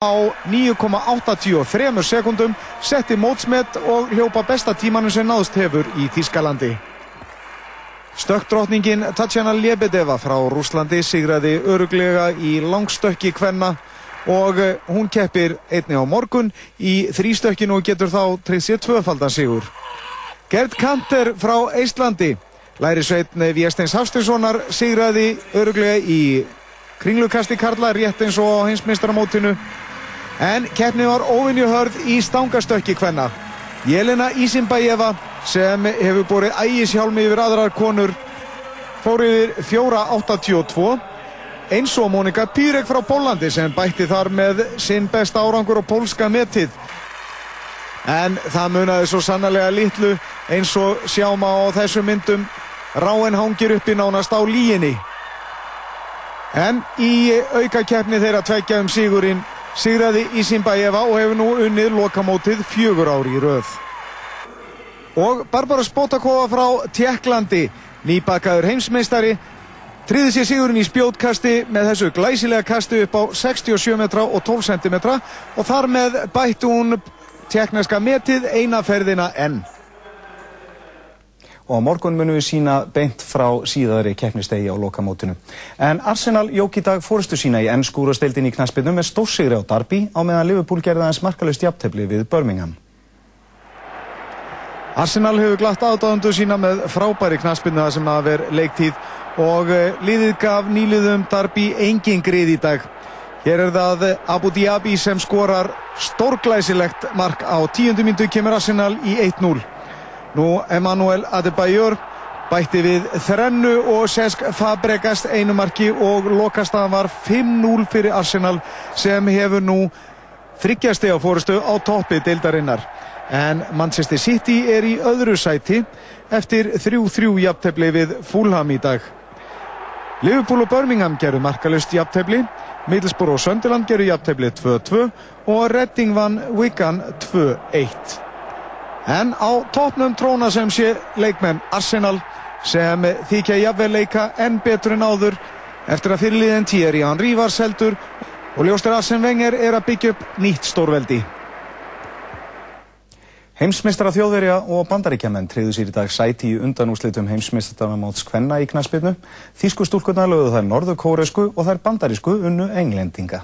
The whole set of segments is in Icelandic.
á 9,83 sekundum, setti mótsmet og hljópa besta tímanu sem náðst hefur í Þískalandi. Stökkdrottningin Tatjana Lebedeva frá Rúslandi sigraði öruglega í langstökki kvenna og hún keppir einni á morgun í þrýstökkinu og getur þá treyð sér tvöfaldan sigur. Gerd Kanter frá Íslandi, læri sveitni Viesteins Hafstinssonar, sigraði öruglega í kringlukasti Karla rétt eins og á hinsmeistaramótinu en keppni var óvinni hörð í stangastökki hvenna. Jelena Isimbajeva sem hefur borið ægishjálmi yfir aðrar konur fór yfir 4.82 eins og Monika Pírek frá Pólandi sem bætti þar með sinn besta árangur og pólska metið. En það munaði svo sannlega litlu eins og sjáma á þessum myndum. Ráen hangir uppi nánast á líginni en í aukakeppni þeirra tveggja um sigurinn sigraði Isimbajeva og hefur nú unnið lokamótið fjögur ári í röð. Og Barbara Spotakova frá Tjekklandi nýbakaður heimsmeistari triði sér sigurinn í spjótkasti með þessu glæsilega kasti upp á 67 metra og 12 cm og þar með bætti hún tjekkneska metið eina ferðina enn og á morgun munum við sína beint frá síðaðri keppnistegi á lokamótinu. En Arsenal jók í dag fórustu sína í ennskúrasteildin í knaspinu með stórsigri á Darby á meðan Liverpool gerði aðeins markalust jafntefli við Birmingham. Arsenal hefur glatt aðdáðandu sína með frábæri knaspinu það sem að vera leiktíð og liðið gaf nýliðum Darby engin grið í dag. Hér er það Abu Dhabi sem skorar stórglæsilegt mark á tíundu myndu kemur Arsenal í 1-0. Nú Emanuel Adebayor bætti við þrennu og Sesk Fabregas einu marki og lokastaðan var 5-0 fyrir Arsenal sem hefur nú þryggjastega fórustu á toppi deildarinnar. En Manchester City er í öðru sæti eftir 3-3 jafntefni við Fulham í dag. Liverpool og Birmingham gerðu markalust jafntefni, Middlesbrough og Sunderland gerðu jafntefni 2-2 og Reading vann Wigan 2-1. En á toppnum tróna sem sé leikmenn Arsenal sem þykja jafnvel leika enn betur en áður eftir að fyrirliðin Thierry Henry var seldur og ljóstur Arsene Wenger er að byggja upp nýtt stórveldi. Heimsmeistara þjóðverja og bandaríkjaman treyðu sér í dag sæti í undanúslitum heimsmeistarmóts Kvenna í knaspinu. Þísku stúlkurna lögðu þær norðurkóresku og þær bandarísku unnu englendinga.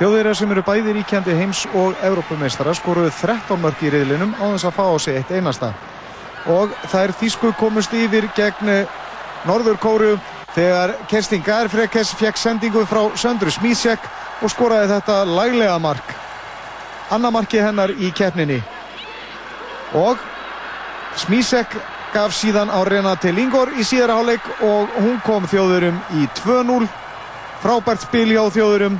Þjóðverjar sem eru bæði ríkjandi heims og Evrópumeistara skoruðu 13 mörg í riðlinum á þess að fá á sig eitt einasta. Og þær þýsku komust yfir gegn Norður Kóru þegar Kerstin Garfrekes fekk sendingu frá Söndru Smísjek og skoraði þetta laglega mark. Anna marki hennar í keppninni. Og Smísjek gaf síðan á Renate Lingor í síðara hálfleik og hún kom þjóðurum í 2-0. Frábært spil hjá þjóðurum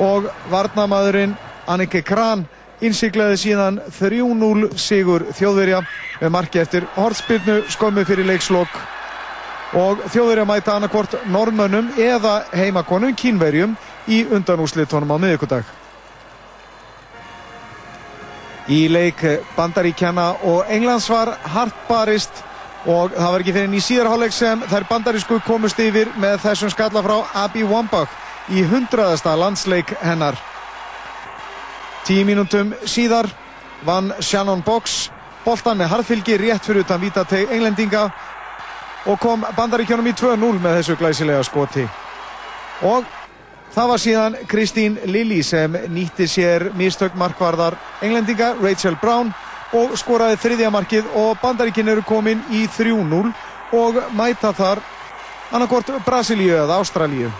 og varnamaðurinn Annike Kran innsiklaði síðan 3-0 sigur þjóðverja með marki eftir hortspilnu skömmu fyrir leikslokk og þjóðverja mæta annarkvort normönnum eða heimakonum kínverjum í undanúslitónum á miðugudag. Í leik bandaríkjana og Englands var hartbarist og það var ekki fyrir í síðarháleik sem þær bandarísku komust yfir með þessum skalla frá Abby Wambach í hundraðasta landsleik hennar. Tíu mínútum síðar vann Shannon Box boltan með harðfylgi rétt fyrir utan vítateg englendinga og kom bandaríkjónum í 2-0 með þessu glæsilega skoti. Og það var síðan Kristín Lilly sem nýtti sér mistök markvarðar englendinga, Rachel Brown og skoraði þriðja markið og bandaríkinn eru komin í 3-0 og mæta þar annarkort Brasilíu eða Ástralíu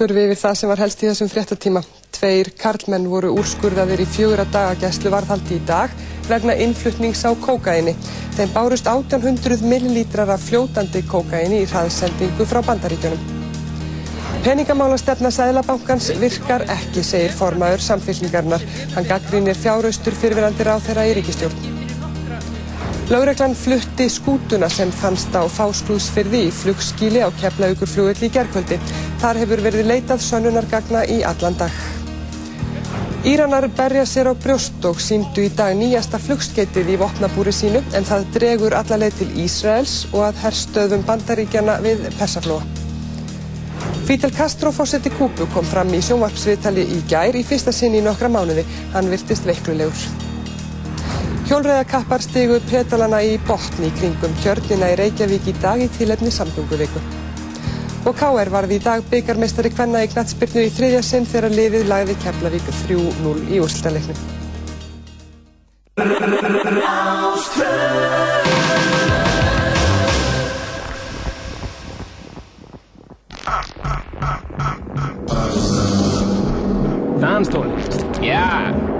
förum við yfir það sem var helst í þessum fréttatíma. Tveir karlmenn voru úrskurðaðir í fjögur að dagagæslu varðhaldi í dag vegna innflutnings á kókaini. Þeim bárust 1800 millilítrar af fljótandi kókaini í hraðsendingu frá bandaríkjunum. Peningamálastefna Sæðlabankans virkar ekki, segir formaður samfélningarnar. Hann gaggrínir fjáraustur fyrirverandi ráð þeirra í ríkistjórn. Láreglann flutti skútuna sem fannst á fásklúsfyrði í flugskíli á Keflavíkurflugvelli í gerðkvöldi. Þar hefur verið leitað sönnunargagna í allan dag. Íranar berja sér á brjóst og síndu í dag nýjasta flugskeitið í vopnabúri sínu en það dregur allarleið til Ísraels og að herstöðum bandaríkjana við Persaflóa. Fidel Castro fósetti Kúbu kom fram í sjónvarpsviðtali í gær í fyrsta sinn í nokkra mánuði. Hann virtist veiklulegur. Hjólreiðakappar stigu petalana í botni kringum kjörnina í Reykjavík í dag í tilefni samgönguviku. Og K.R. varði í dag byggarmestari Kvenna í Gnatsbyrnu í þriðja sinn þegar liðið lagði Keflavík 3-0 í úrslutaleiknum. Dansstol. Ja. Já,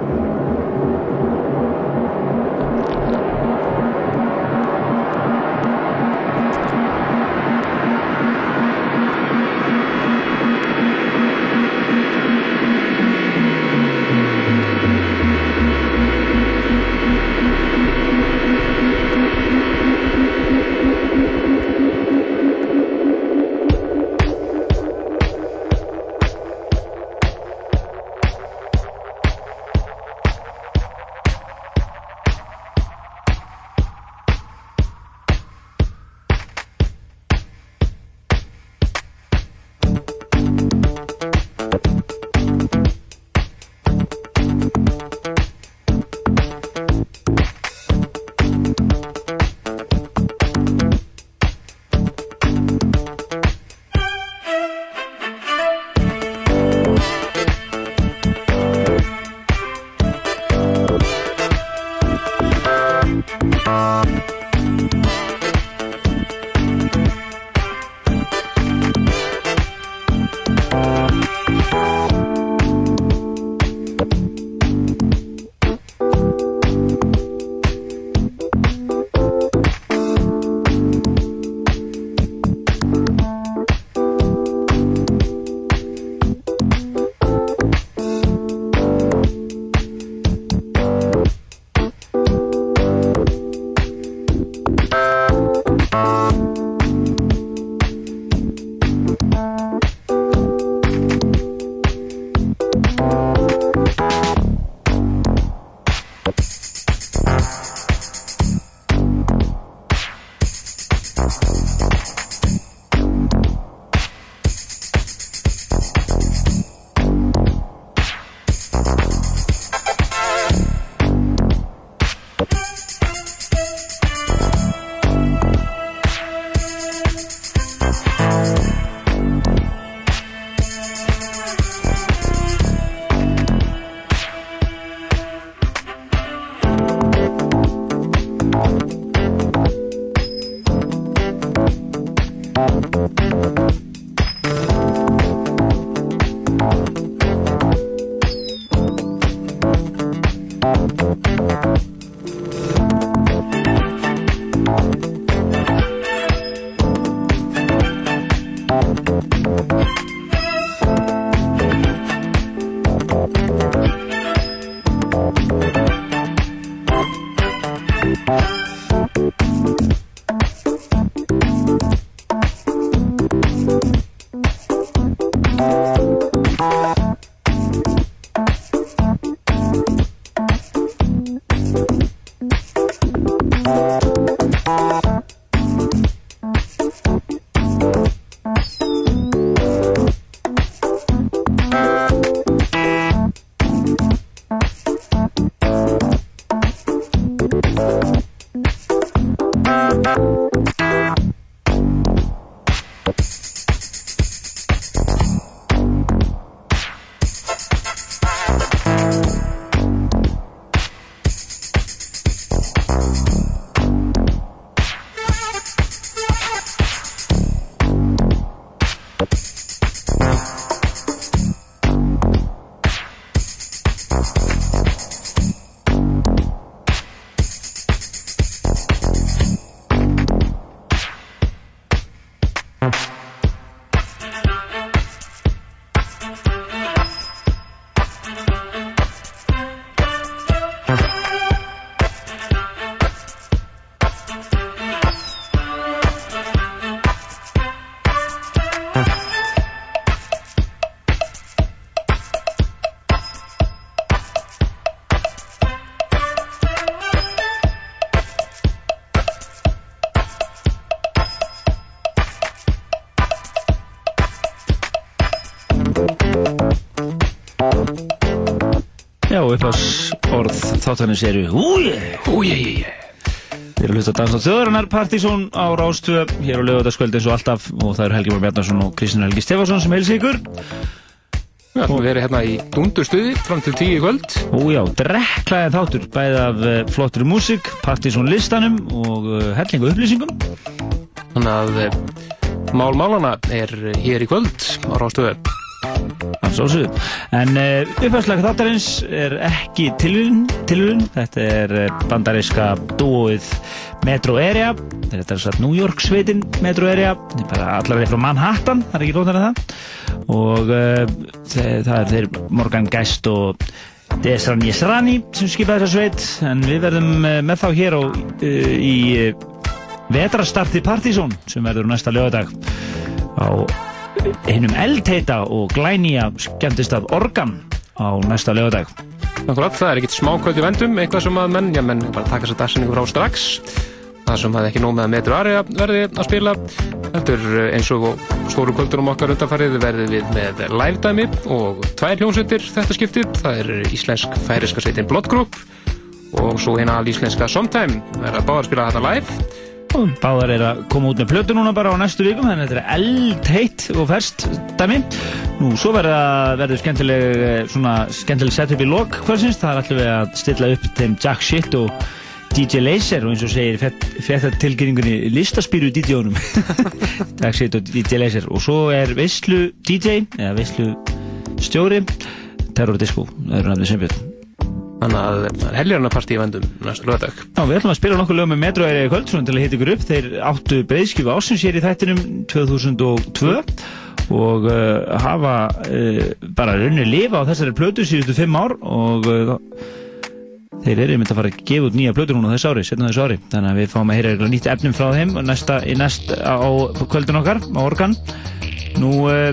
þáttanins eru Úi, úi, úi Við erum hlusta Dansnátt þjóðarinnar Partizón á Rástöð hér á lögutaskvöld eins og alltaf. Og það eru Helgi Már Bjarnarsson og Kristinn Helgi Stefansson sem heilsi ykkur. Við ætlum að vera hérna í dúndurstuði fram til tíu kvöld. Újá, drekklaðið þáttur bæðið af uh, flottri músik, Partizón listanum og uh, hellingu upplýsingum. Þannig að uh, Mál Málana er hér í kvöld á Rástöðu En uh, upphæðslega þáttarins er ekki tilvun, þetta er uh, bandariska dúoið Metro Area, þetta er satt New York sveitin Metro Area, þetta er bara allavega frá Manhattan, það er ekki lóðan að það. Og uh, það er þeir Morgan Geist og Desran Yesrani sem skipa þessa sveit. En við verðum með þá hér á, í vetrastarti Partizón sem verður næsta lögadag á hinnum eldheita og glænýja skemmtist af organ á næsta lögadag. Akkurat, það er ekkert smákvöld í vendum, eitthvað sem að menn, já menn, bara taka sér dagsinningu frá strax. Það sem hefði ekki nóg með að metru aðri verði að spila. Þetta er eins og stóru kvöldur um okkar undanfarið verði við með live-dæmi og tvær hljómsveitir þetta skiptið. Það er íslensk færiska sveitin Blood Group og svo hérna íslenska Sometime. Það er að báða að spila þetta live. Báðar er að koma út með plötu núna bara á næstu vikum þannig að þetta er eldheitt og ferst dæmi. Nú, svo verður skemmtileg eh, skemmtileg setup í lok hversins. Það er alltaf við að stilla upp þeim Jack Shit og DJ Laser og eins og segir þetta tilkynningunni listaspýru DJ-unum. Jack Shit og DJ Laser og svo er Veislu DJ eða Veislu stjóri Terror Disco, það eru náttúrulega sem björn. Þannig að það er helgjarnapartí í vendum næstu lögadag. Já, við ætlum að spila nokkuð lög með metroæri í kvöld, svona til að hita ykkur upp. Þeir áttu breyðskifu ásins hér í þættinum 2002 og uh, hafa uh, bara raunir lifa á þessari plötu síðustu fimm ár og uh, þeir eru myndið að fara að gefa út nýja plötu núna þess ári, setna þess ári. Þannig að við fáum að heyra nýtt efnum frá þeim næsta, í næst á kvöldun okkar, á organ. Nú, uh,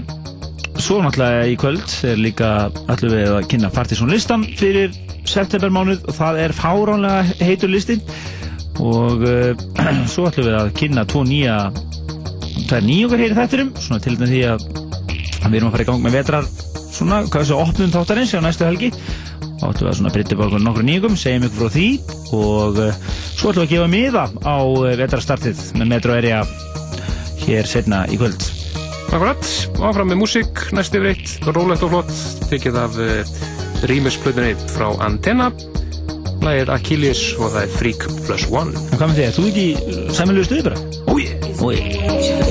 svo náttúrulega í kvöld er líka allir við að kynna Partiðsson listan fyrir septembermánuð og það er fáránlega heitur listi. Og uh, svo ætlum við að kynna tvo nýja tvær nýjungar hér í þættirum svona til því að við erum að fara í gang með vetrar svona, hvað er þessu opnum þáttarins á næstu helgi. Þá ætlum við að brytta baka nokkru nýjungum segjum ykkur frá því. Og uh, svo ætlum við að gefa miða á uh, vetrarstartið með Metro Area hér setna í kvöld. Akkurat, áfram með músík næstu yfir eitt, rólegt og flott tekið af rýmisplötunni frá Antenna. Lægir Achilles og það er Freak Plus One. En hvað með því, er þú ekki sæmiluðu stuði bara? Ói, ói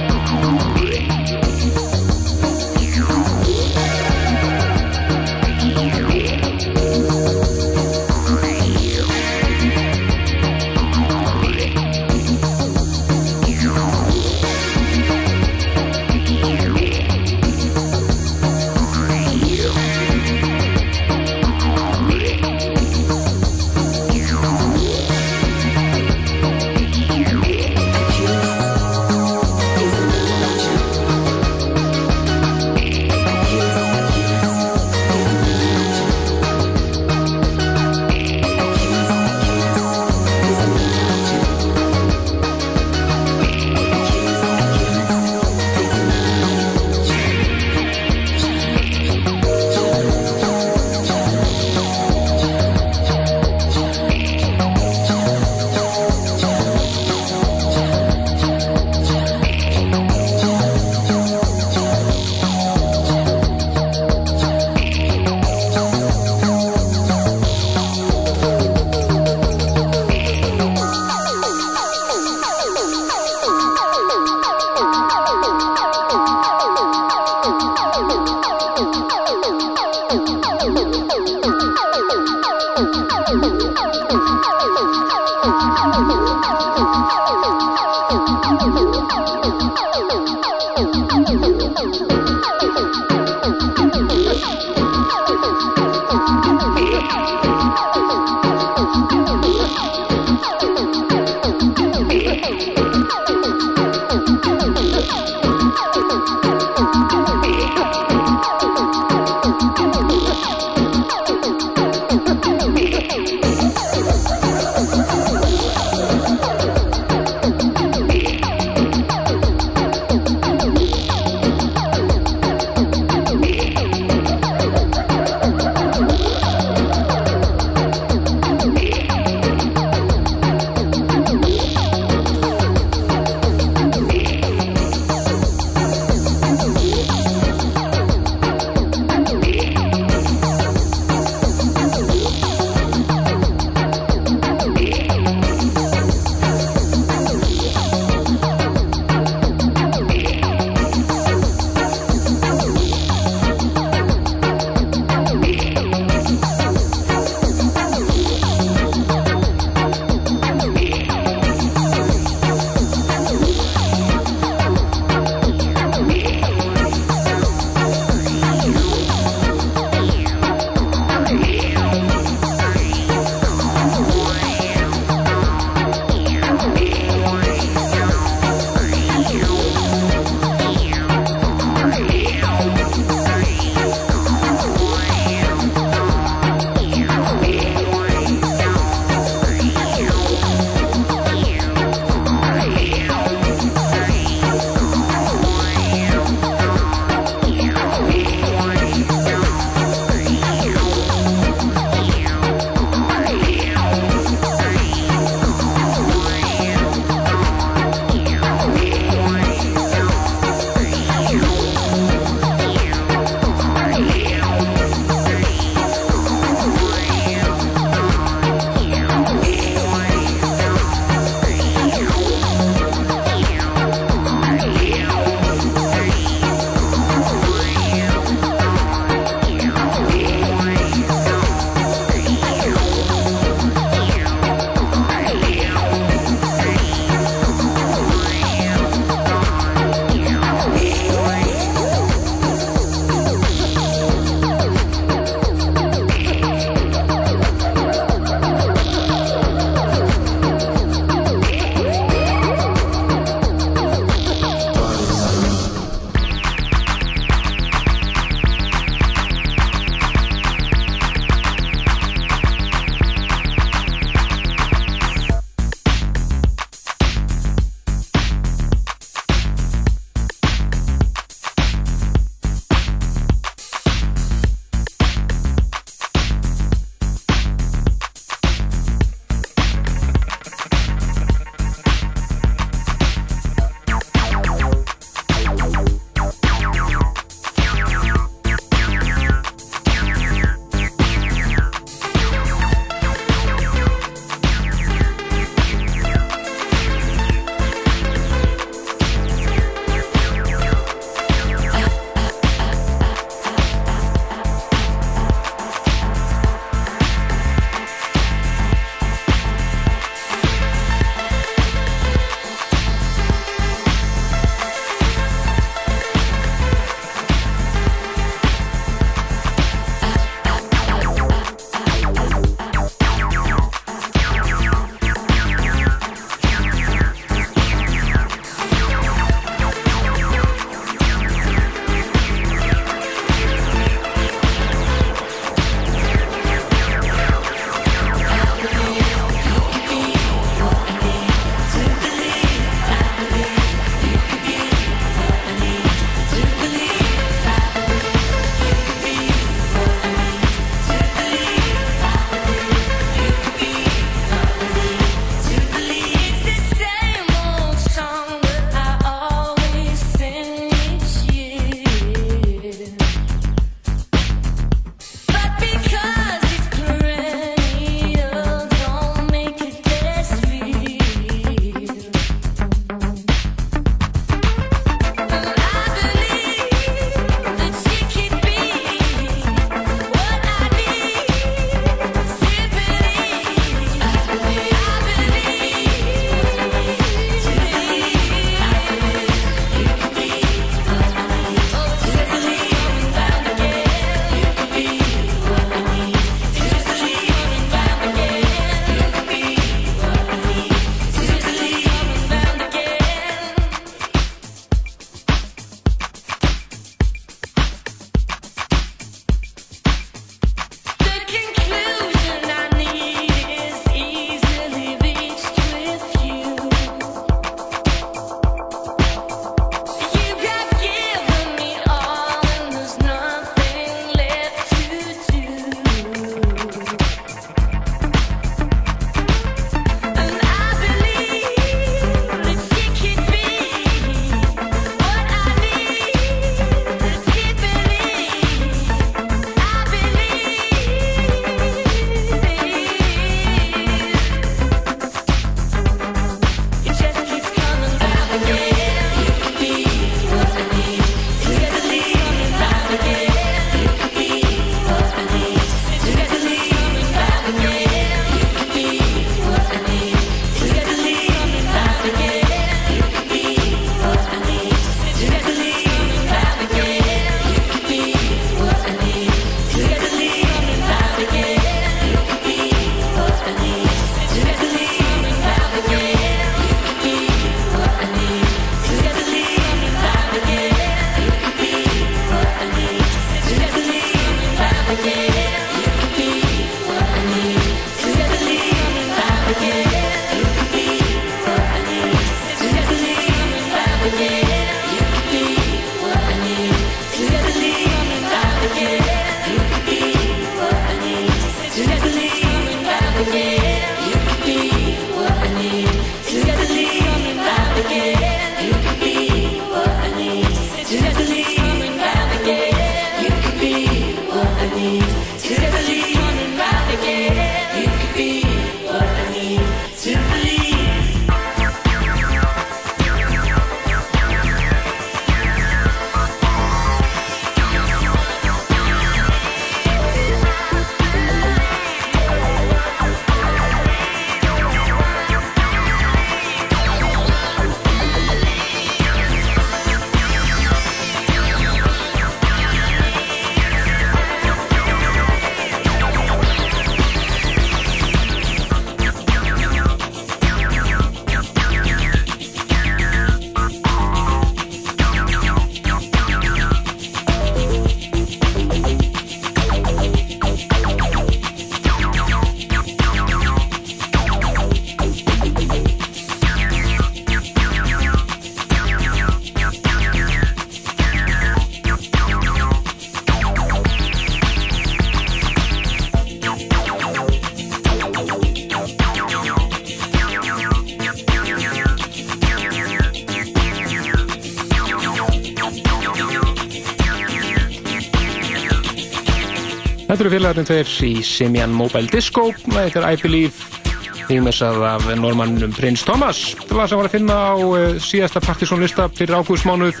eru félagarnir tveir í Simian Mobile Disco, það heitir I Believe ímessað af normannum Prins Thomas. Þetta var sem var að finna á uh, síðasta Partisan-lista fyrir ágústmánuð.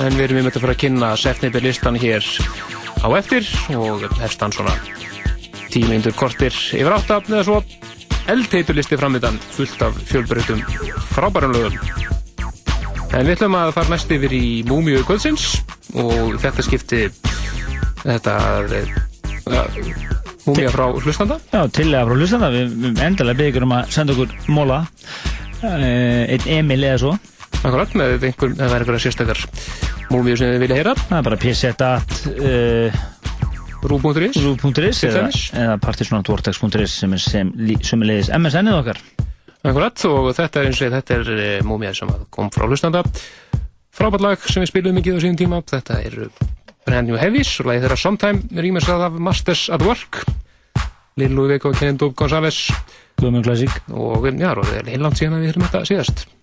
En við erum yfir að fara að kynna Sefnibir-listan hér á eftir og hefst hann svona tímindur kortir yfir áttaf eða svo. Eldteiturlisti framöndan fullt af fjölbreytum frábærum lögum. En við ætlum að fara næst yfir í Múmiu Guðsins og þetta skipti þetta Múmia frá hlustanda? Já, tillega frá hlustanda. Við, endalega byggjum um að senda okkur móla, eh, einn Emil eða svo. Akkurat, með einhver, það verður einhverja sérstakar múmíu sem þið vilja heyra. Það er bara psett.at uh, rú.is eða, eða partisanatvortex.is sem er sem, sem er leiðis MSN-ið okkar. Akkurat, og þetta er eins og þetta er eh, múmia sem kom frá hlustanda. Frábært lag sem við spilum mikið á síðan tíma. Þetta er Brand New Heavies og lagi þeirra Sometime rýmast af Masters at Work. Lil Louis og Ken Dub González og já, það er heilland síðan að við höfum þetta síðast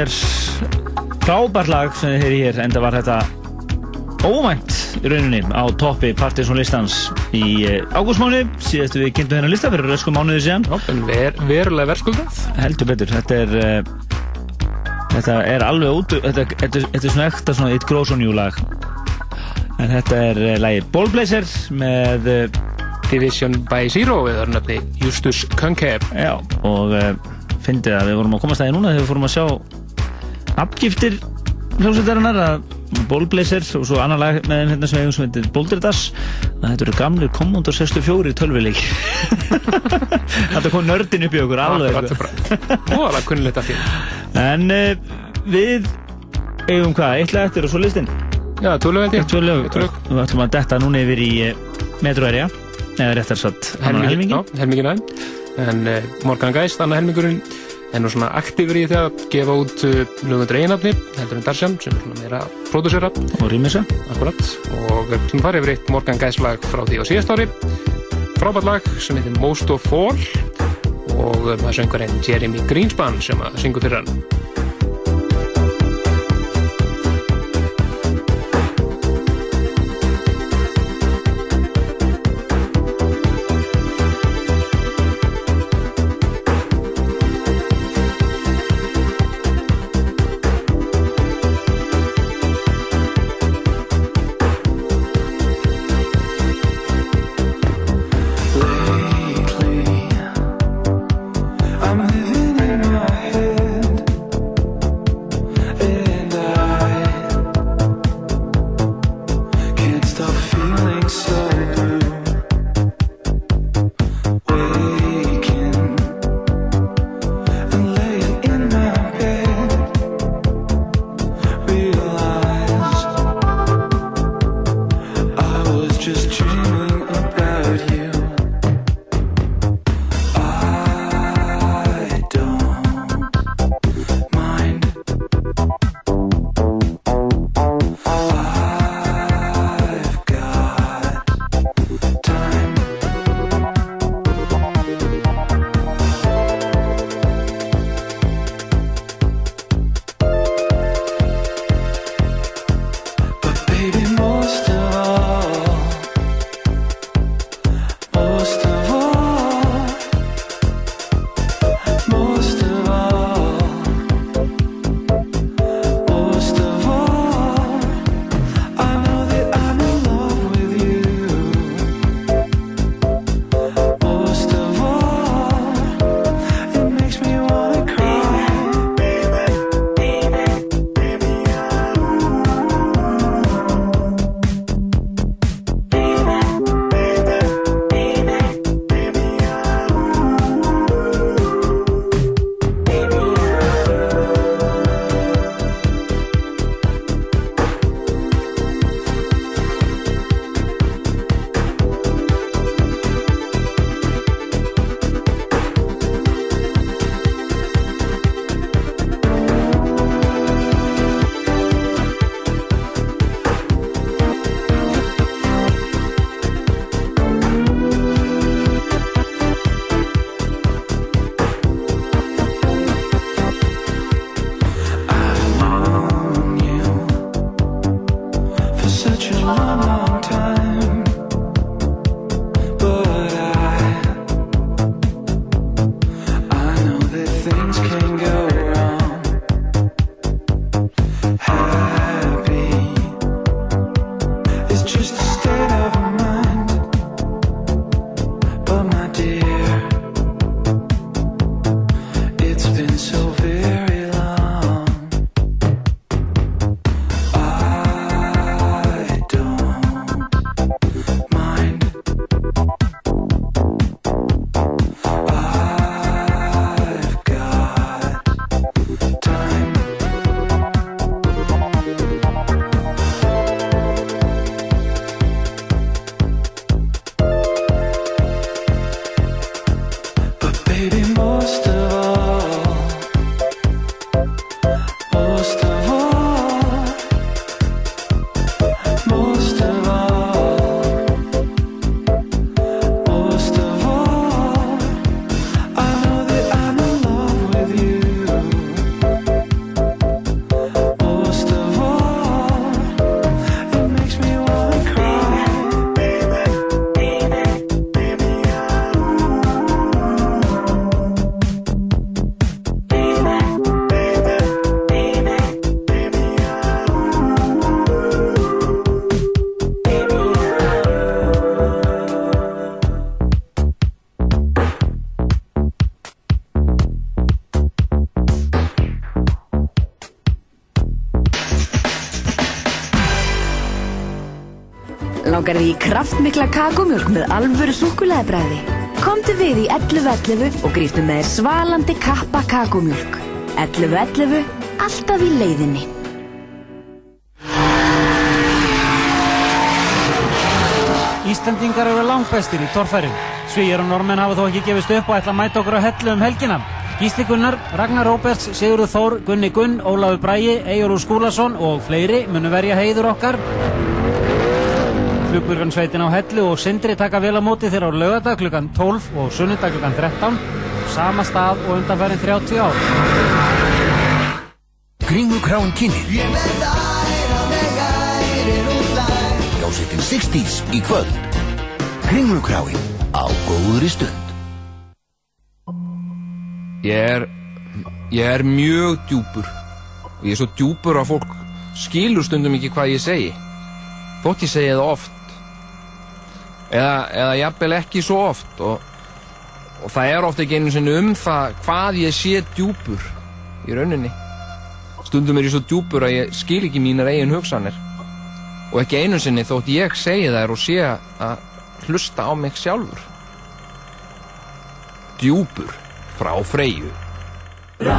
er frábært lag sem þið heyri hér enda var þetta óvænt í rauninni á toppi Partiðsson listans í eh, ágústmánu síðastu við kynntum þennan lista fyrir rösku mánuði síðan en ver, verulega verðskuldað. heldur betur, þetta er uh, þetta er alveg út þetta, þetta, þetta er svona ekta svona It Grows On You lag en þetta er uh, lagi Ballblazer með Division by Zero eða nöfni Justus Kunkeb. já, og uh, fyndið að við vorum að komast að því núna þegar við fórum að sjá afgiftir hljómsveitarinnar að Ballblazer og svo annar lag með þeim hérna sem eigum sem heitir að þetta eru gamlir Commodore 64 tölvileik þetta kom nördin upp í okkur alveg móðalega kunnilegt að því. En uh, við eigum hvað, eitt lag eftir og svo listinn. Já, lög. við ætlum að detta núna yfir í uh, Metro Area eða réttar satt annan helmingi Já, helmingin aðeins. En uh, Morgan Geist, annar helmingurinn, er nú svona aktífur í því að gefa út uh, lögundur eiginafni, heldur en Darsjan, sem er svona meira pródúsera, og rýmisa akkurat. Og við að fara yfir eitt Morgan Geist lag frá því á síðast ári. Frábært lag sem heitir Most of All og það söngur einn Jeremy Greenspan sem að syngur fyrir hann. Því í kraftmikla kakómjólk með alvöru súkulæðibræði? Komdu við í 11.11 og gríftu með þér svalandi kappa kakómjólk. 11.11, alltaf í leiðinni. Íslandingar eru langbestir í torfærum. Svíjar og normenn hafa þó ekki gefist upp og ætla að mæta okkur á hellu um helgina. Gísli Gunnar, Ragnar Róberts, Sigurður Þór, Gunni Gunn, Ólafur Bræi, Eyjólfur Skúlason og fleiri munu verja heiður okkar. Flugburgansveitin á hellu og Sindri taka vel á móti þeirra á lögadag klukkan 12 og sunnudag klukkan 13. Sama stað og undanferðin 30 ár. Kringlukrán kynir Hljómsveitin 60s í kvöld Kringlukráin á góðri stund Ég er, ég er mjög djúpur. Og ég er svo djúpur að fólk skilur stundum ekki hvað ég segi. Þótt ég segi það oft. Eða, eða jafnvel ekki svo oft. Og, og það er oft ekki einu sinni um það hvað ég sé djúpur í rauninni. Stundum er ég svo djúpur að ég skil ekki mínar eigin hugsanir. Og ekki einu sinni þótt ég segi þær og sé að hlusta á mig sjálfur. Djúpur frá Freyju. Ná,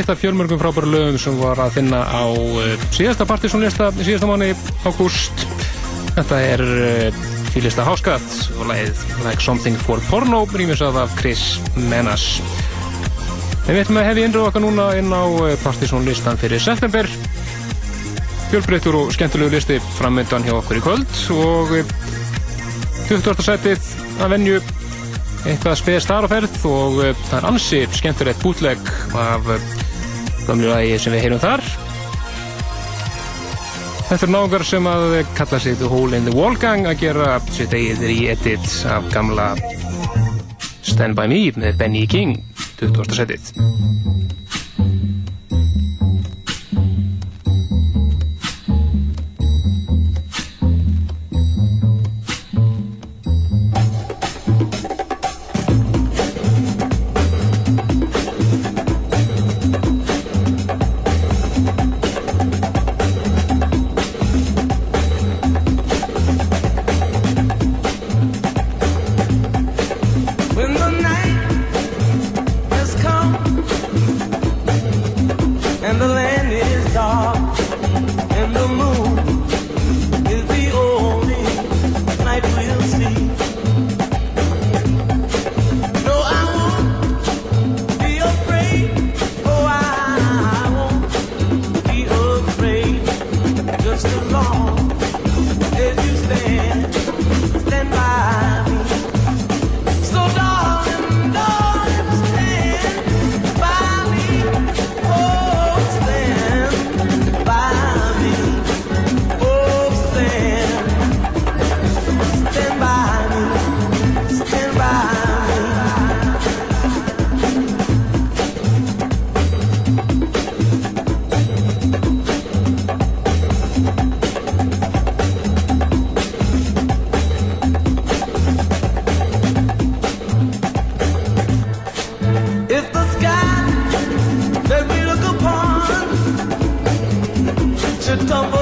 eitt af fjölmörgum frábæru lögum sem var að finna á uh, síðasta partysónlista í síðasta mánu ágúst. Þetta er uh, fylgista háskatt og lagið Like Something for Porno rýmisað af Chris Menas. En við ætlum að hefja innröðu okkar núna inn á uh, partysónlistan fyrir september. Fjölbreyttur og skemmtilegu listi framöndan hjá okkur í kvöld og uh, 20. sætið að venju eitthvað speð starferð og það er ansi skemmtilegt bútleg af gamlu lagi sem við heyrum þar Þetta er náðungar sem að kalla sig The Hole in the Wall Gang að gera sitt eigið í edit af gamla Stand By Me með Benny King 20. setið should tumble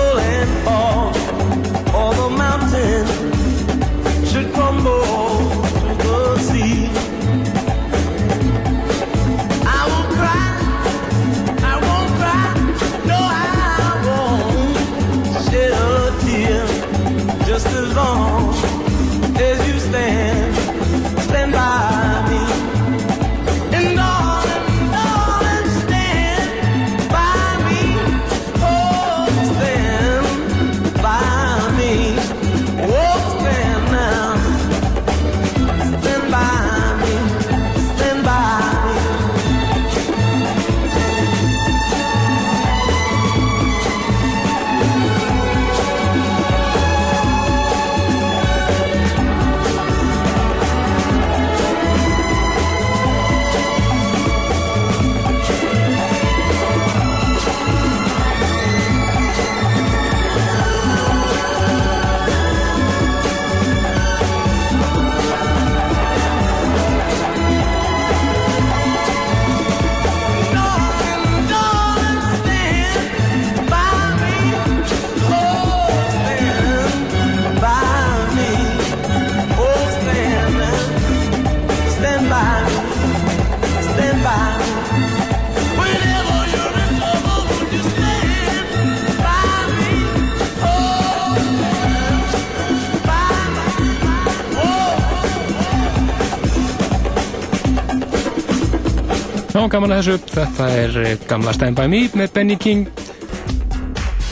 gaman að þessu. Þetta er eh, gamla Stand By Me með Benny King.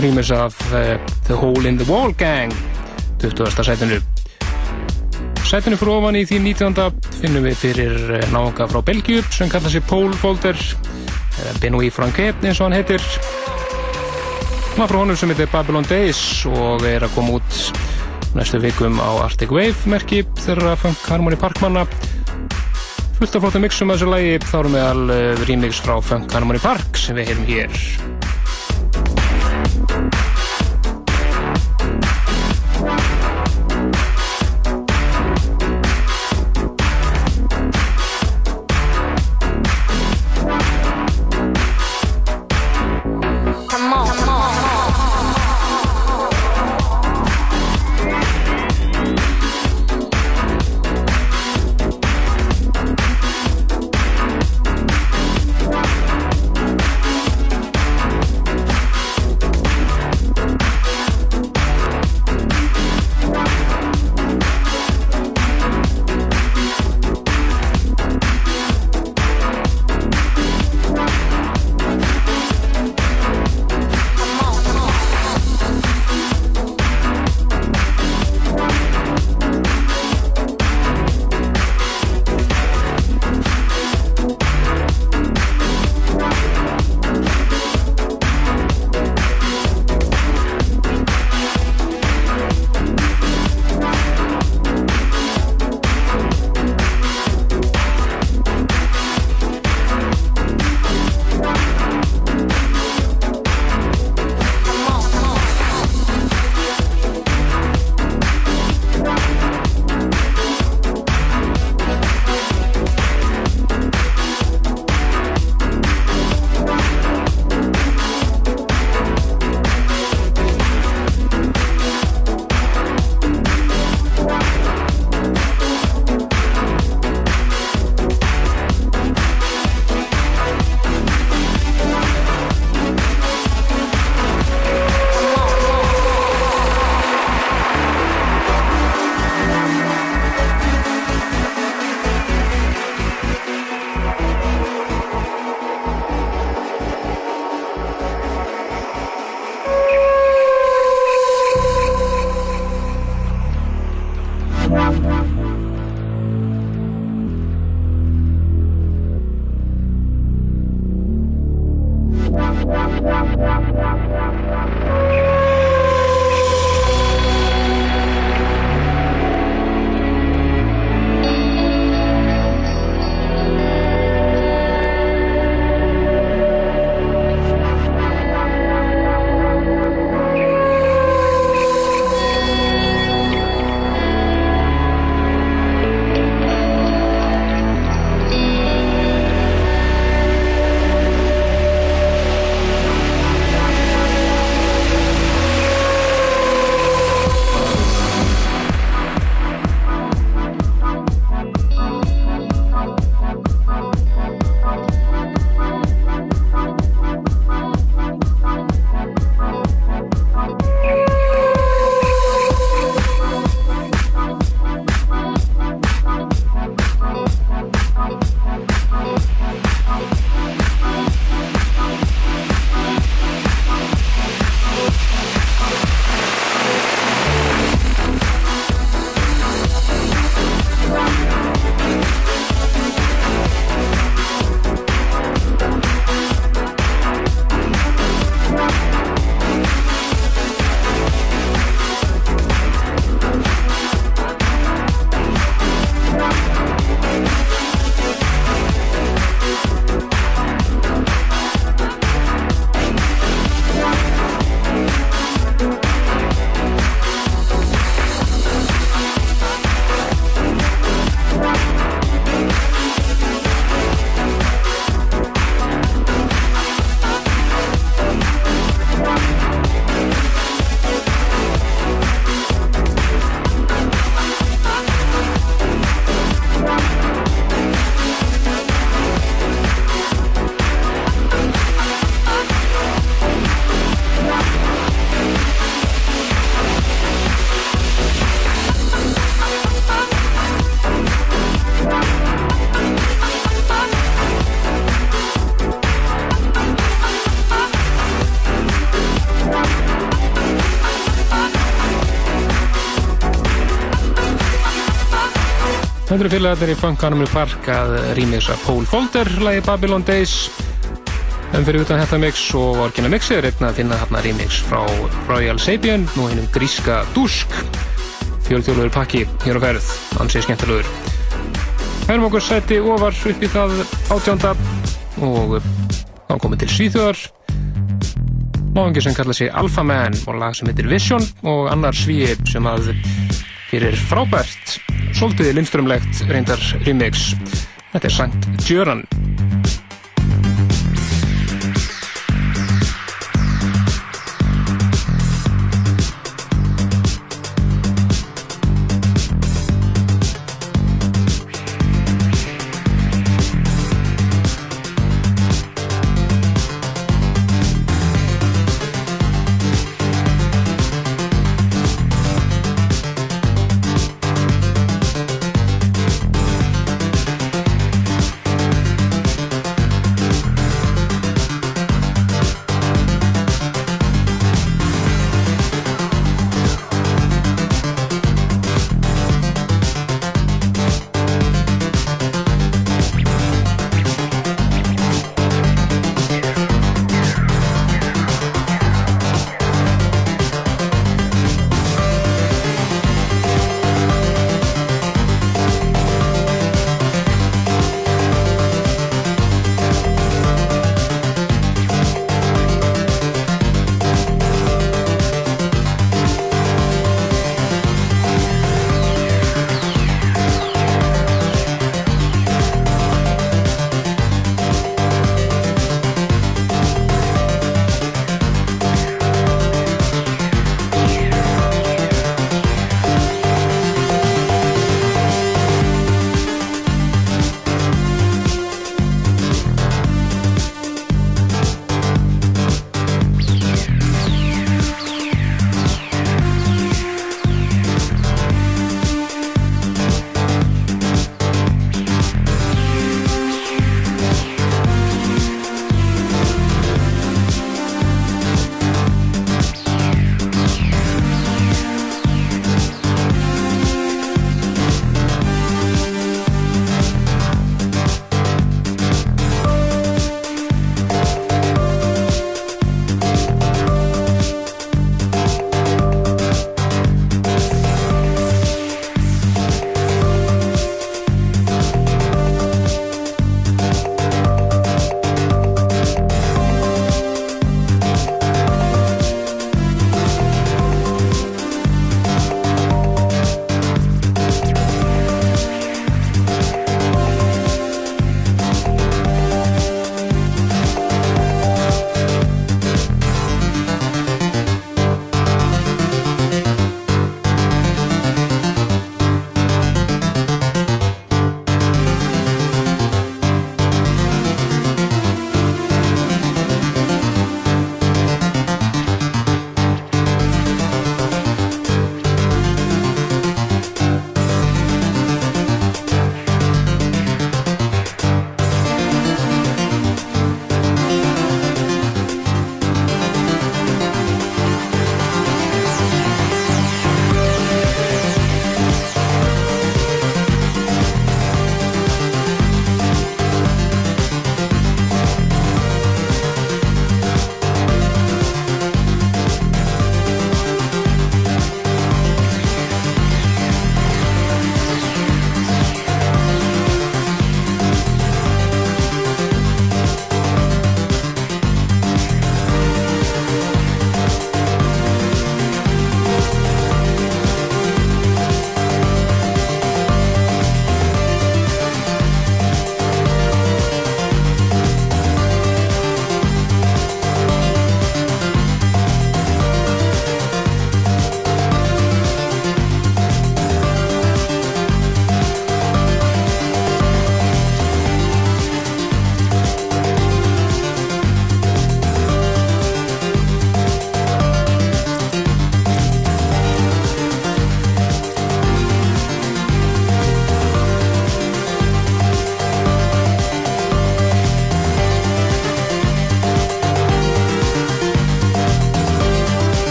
Rýmis af uh, The Hole in the Wall Gang, 20. sætinu. Sætinu fyrir ofan í því 19. finnum við fyrir uh, náunga frá Belgiu sem kallar sig Paul Folder, eða Benoit Franquet eins og hann heitir. Maður frá honum sem heitir Babylon Days og er að koma út næstu vikum á Arctic Wave merki þeirra Funk Harmony Parkmanna fullt af flottum mixum að þessu lagi. Þá erum við al uh, remix frá Funk Harmony Park sem við heyrum hér Þetta eru félagarnir í Funk Animal Park að rýmiðsa Pole Folder, lagi Babylon Days. En fyrir utan þetta mix og orginal mixi er einnig að finna hérna rýmix frá Royal Sapien nú hennum gríska Dusk fjölþjóðluður pakki hér á ferð ansið skemmtilegur. Færum okkur sæti ofar upp í það átjánda og þá komum til Svíþjóðar. Náðungi sem kalla sig Alpha Man og lag sem heitir Vision og annar svíi sem að fyrir frábært svolítið lindströmlegt reyndar remix. Þetta er Sankt Djöran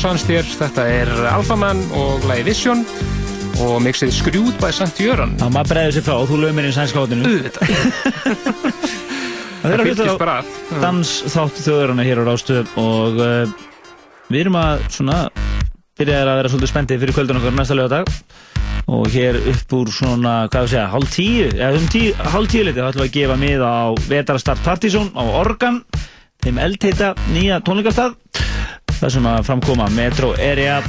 Hans þér, þetta er Alphaman og lagi Vision og mixið Skrjút by St. Jöran. Já, maður bregður sér frá og þú lögum mér í sænska hotinu. Auðvitað. Það er að hlusta á dans þáttu þjóðurana hér á Rástöð og uh, við erum að svona byrjaði að vera svolítið spendið fyrir kvöldun okkar næsta lögadag og hér upp úr svona, hvað við segja, hálf tíu eða um tíu, hálf tíu litið þá ætlum við að gefa mið á Vetarastart Partizón á Organ þeim eldheita nýja tónleikastað þar sem að framkoma Metro Area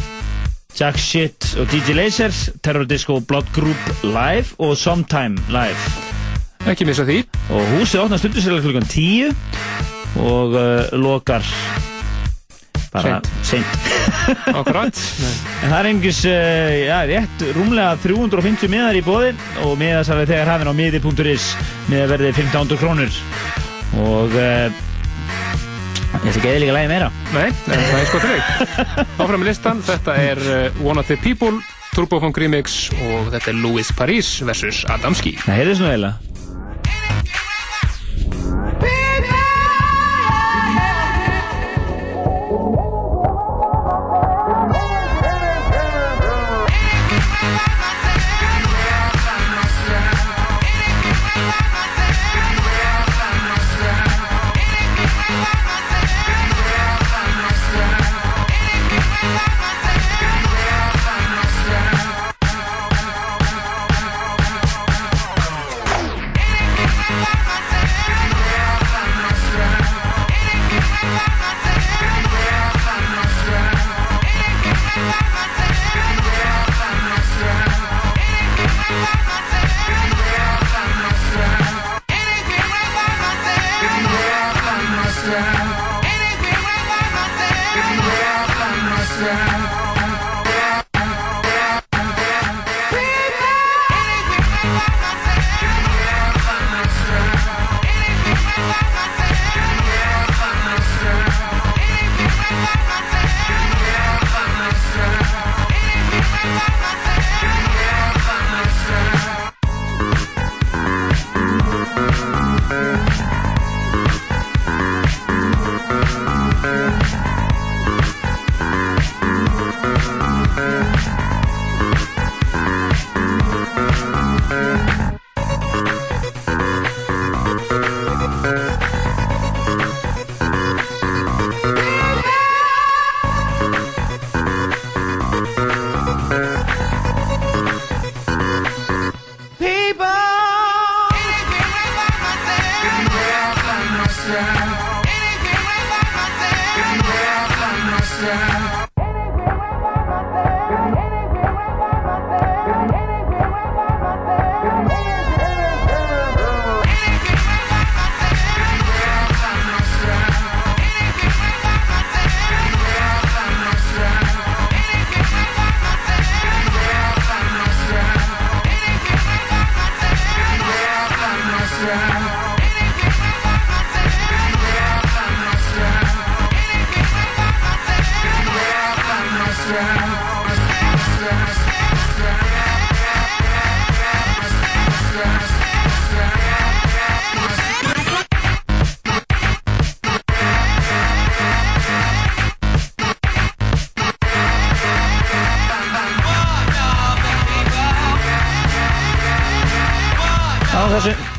Jack Shit og DJ Lasers Terror Disco Blood Group Live og Sometime Live. Ekki missa því. og húsið opnar stundu sér klukkan 10 og uh, lokar bara seint. en það er einhvers uh, já, rétt rúmlega 350 miðar í bóði og miðasalveg þegar hafinn á miði.is miða verði 1500 krónur. Og uh, ekki eða líka lægi meira Nei, en það er sko til þig. Áfram með listan, þetta er uh, One of the People, Turbofunk Remix og þetta er Louis Paris vs. Adamski. það heyrðist nú eiginlega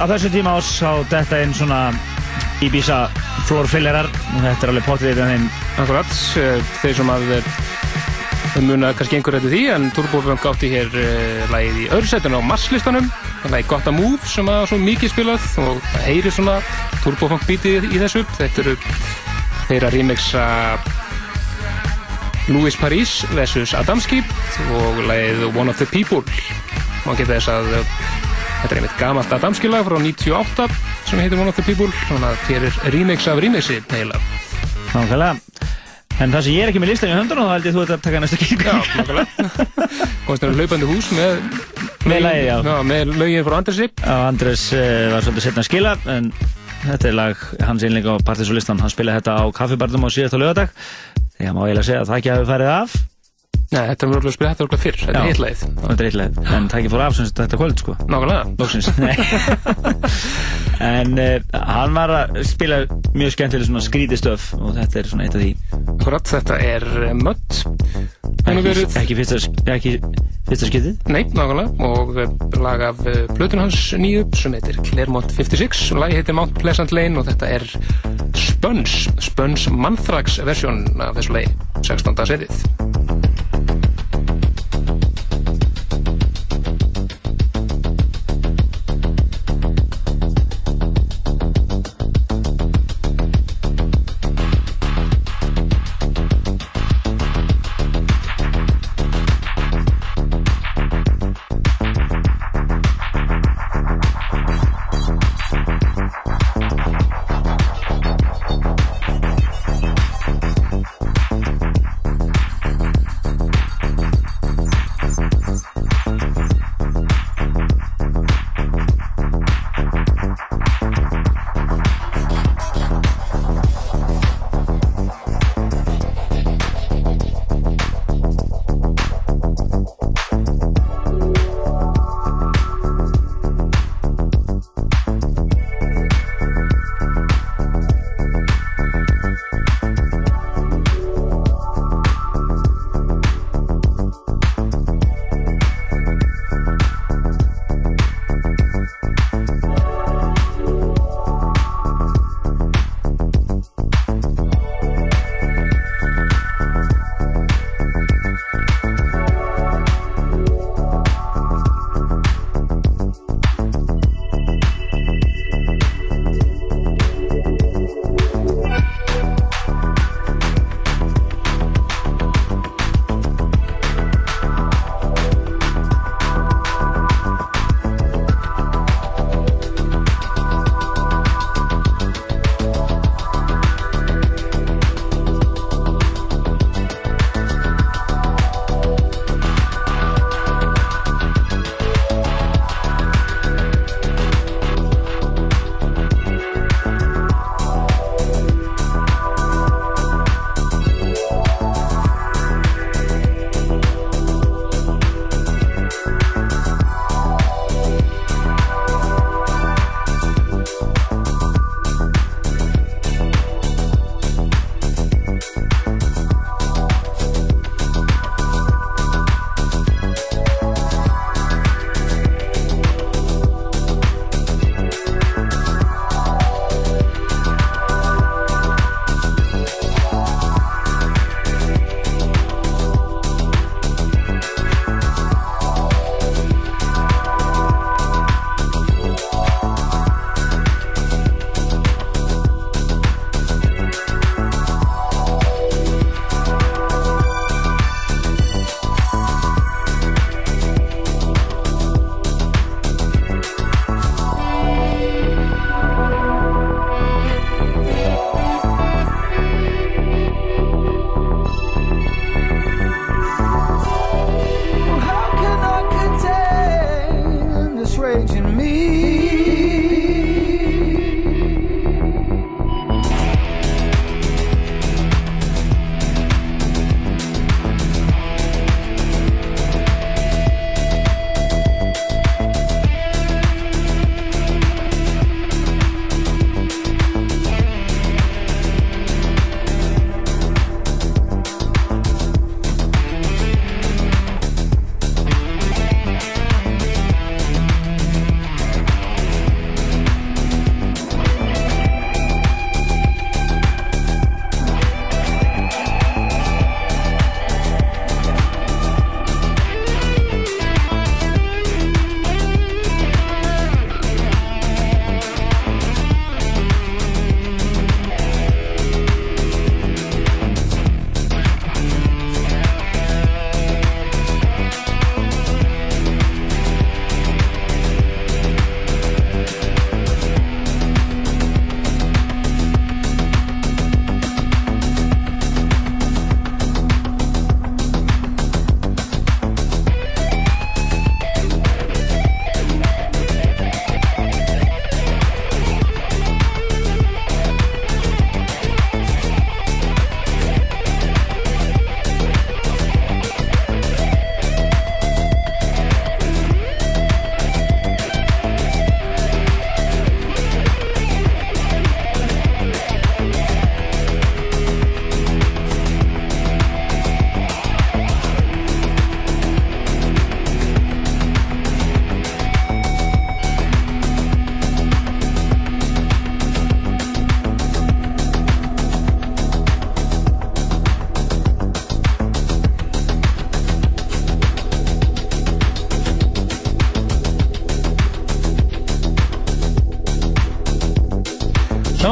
á þessu tíma ás á þetta einn svona Ibiza flórfillerar. Og þetta er alveg pottið í þeim. Akkurat, eh, þeir sem að þeir muna kannski einhver eftir því en Turbofunk átti hér uh, lagið í öðru setinu á masslistanum lagið Gotta Move sem að svo mikið spilað og það heyri svona Turbofunk bítið í þessu. Þetta eru þeirra remixa Louis Paris vs. Adamski og lagið One of the People. Má geta þess að þetta er einmitt gamalt Adamski lag frá 98 sem heitir One of the People þannig að hér er remix af remixi eiginlega. Nákvæmlega. En það sem ég er ekki með listan í höndunum þá held ég þú ert að taka næsta kynningu Já, nákvæmlega. Komst þér hlaupandi hús með Með lagið, já. Já, með lögin frá Andresi. Já, Andres uh, var svolítið setna að skila en þetta er lag hans einleik á Partisolistan hann spilaði þetta á kaffibarnum á síðasta lögadag þegar má eiginlega segja að það ekki hafi farið af Nei, þetta er spila þetta örugglega fyrr, þetta er hitlaðið. Þetta er eitthvað, en það ekki fór af sem þetta kvöld sko Nákvæmlega. En uh, hann var að spila mjög skemmtileg svona skrítið og þetta er svona eitt af því Akkurat, þetta er eh, Mött. Ekki, verið, ekki, fyrsta, fyrsta skiptið nei, nákvæmlega, og eh, lag af plötun hans nýju sem heitir Claremont 56 og lagi heitir Mount Pleasant Lane og þetta er Spöns, Spöns Manthrax versjón af þessu lagi, 16. serið.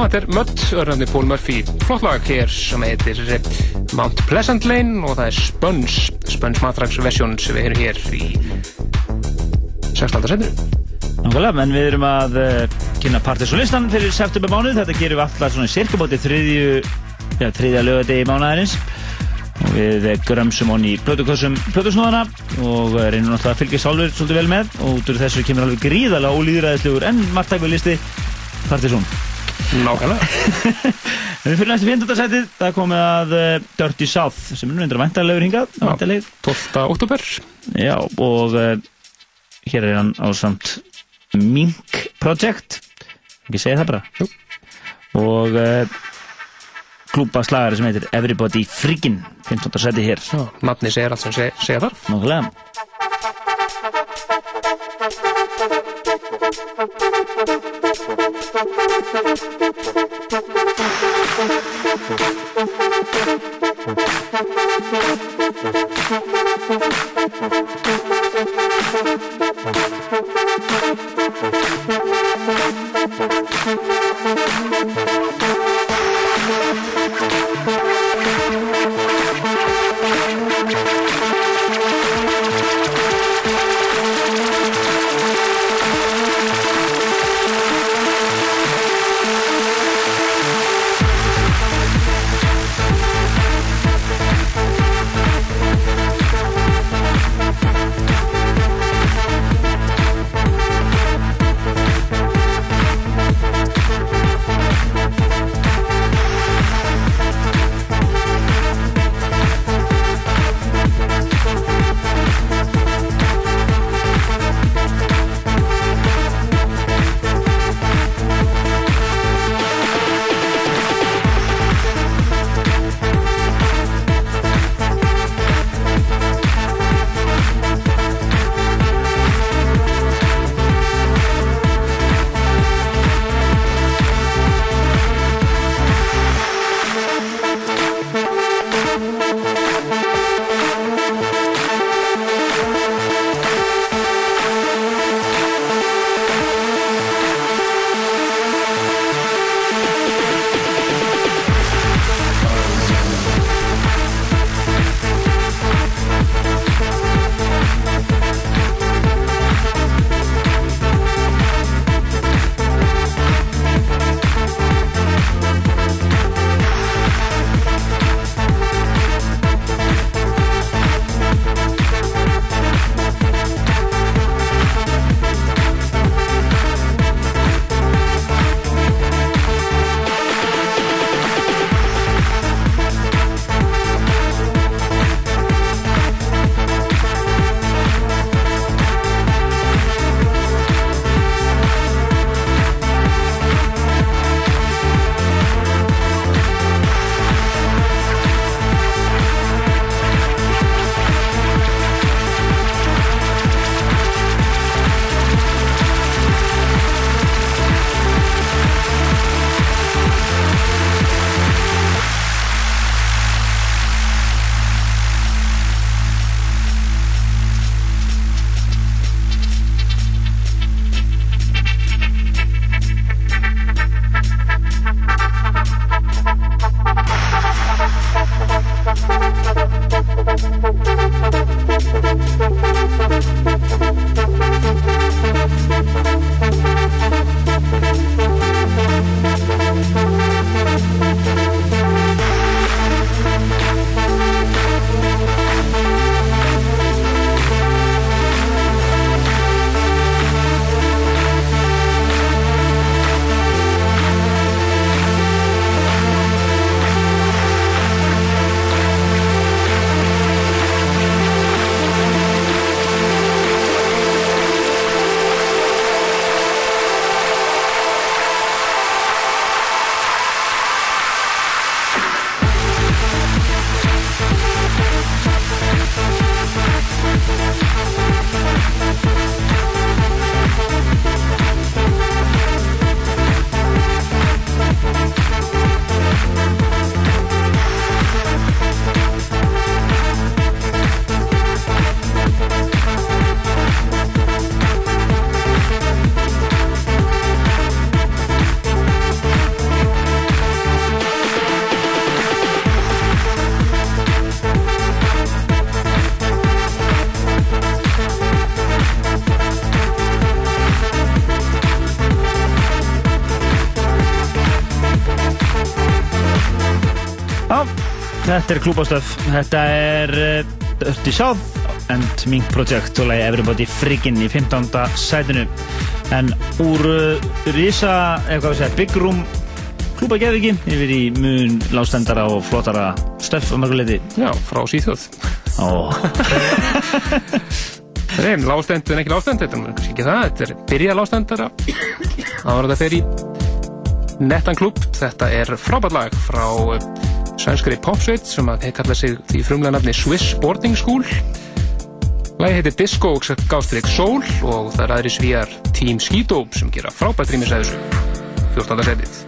Þetta er Mudd, örnandi Paul Murphy flott lag hér sem heitir eh, Mount Pleasant Lane og það er Sponge Sponge Matrax versjón sem við erum hér í 16. setinu Nákvæmlega, menn við erum að uh, kynna partysónlistan fyrir september mánuð. Þetta gerum við alltaf svona sirkabóti þriðju, já, þriðja lögadegi mánuðarins. Og við eh, grömsum honni í plötukossum plötusnóðana og eh, reynum náttúrulega að fylgja sálfur svolítið vel með. Og út úr þessu kemur alveg gríðalega ólýðræðislegur en margtækvel listi partysón. Nákvæmlega. Við fyrir næstu 15. setið, það komið að eh, Dirty South, sem er reyndar væntarlegur hingað. Já, 12. oktober. Já, og eh, hér er hann á samt Mink Project. Ekki segja það bara. Jú. Og eh, klúpa slagari sem heitir Everybody Freakin', 15. setið hér. Já, nafni segir allt sem segja, segja þar. Nákvæmlega. Þetta er klúbástöf. Þetta er Dirty South and Mink Project og lagi Everybody Freakin' í 15. sætinu. En úr uh, Risa, eða hvað við segja, Big Room klúbageðviki yfir í mun lástendara og flottara stöf um mörguleiti. Já, frá Svíþjóð. Ó, Nei, lástend en ekki lástend, þetta er kannski ekki það, þetta er byrja lástendara. Það var þetta fyrir í nettan klúb. Þetta er frábært lag frá svenskri popsveit sem að kalla sig því frumlega nafni Swiss Boarding School. Lagi heitir Disco Gástrík Soul og það er aðri svíjar Team Skido sem gera frábært rýmis að þessu 14. setið.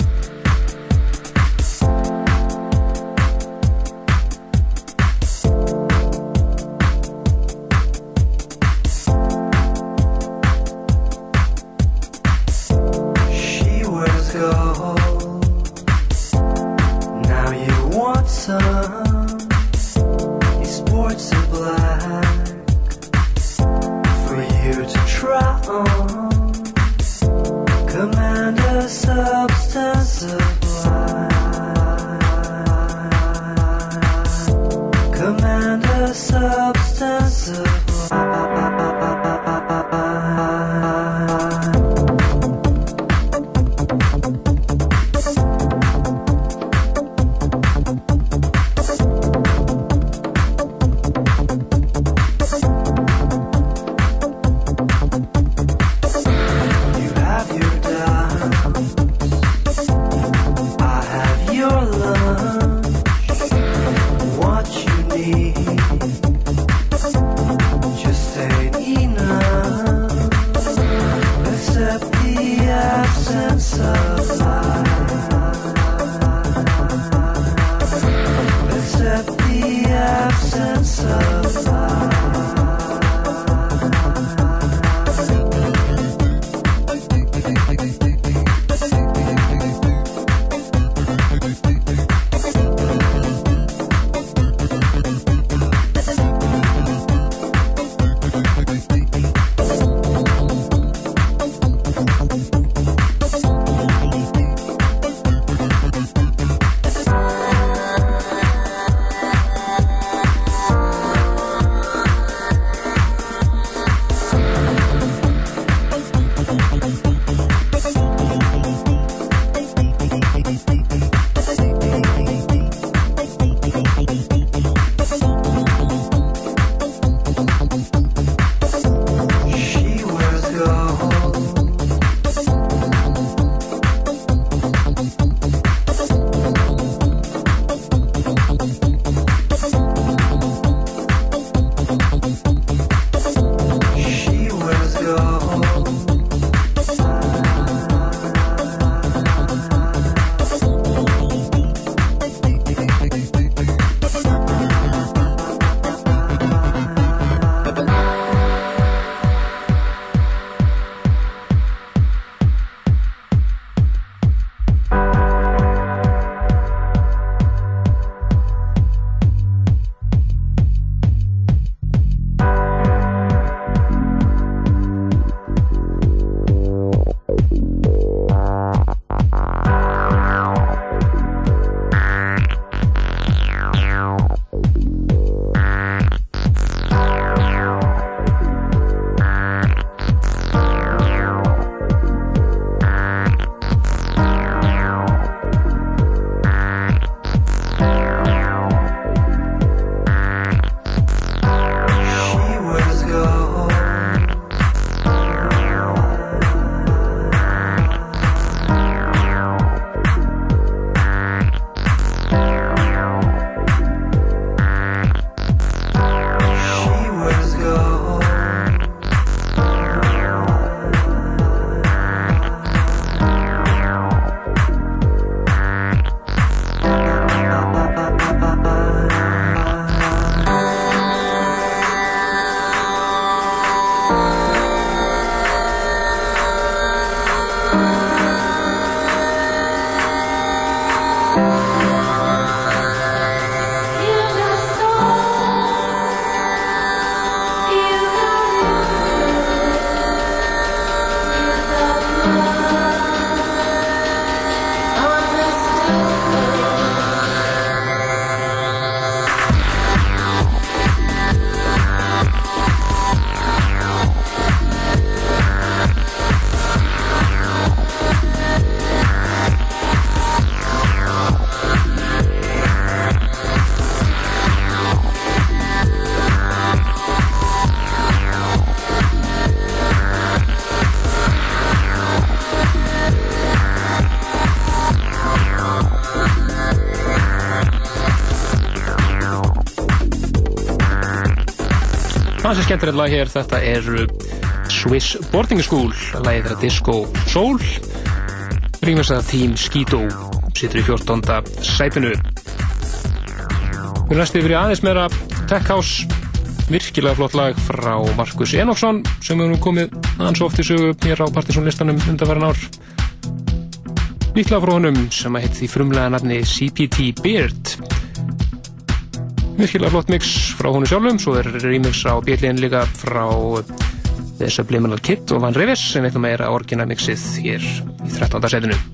Hansi skemmtilegt lag hér, þetta er Swiss Boarding School, lagið þeirra Disco Soul. Rímast að Team Skido situr í 14. sætinu. Við næstu yfir í aðeins meira Tech House, virkilega flott lag frá Markus Enoksson sem hefur nú komið hans oft í sögu hér á Partiðsónlistanum undanverðan ár. Nýtt lag frá honum sem að hitt því frumlega nafni CPT Beard. Virkilega flott mix frá honum sjálfum, svo er remix á bjellin líka frá The Subliminal Kid og Van Revis sem veitum meira orginamixið hér í 13. setinu.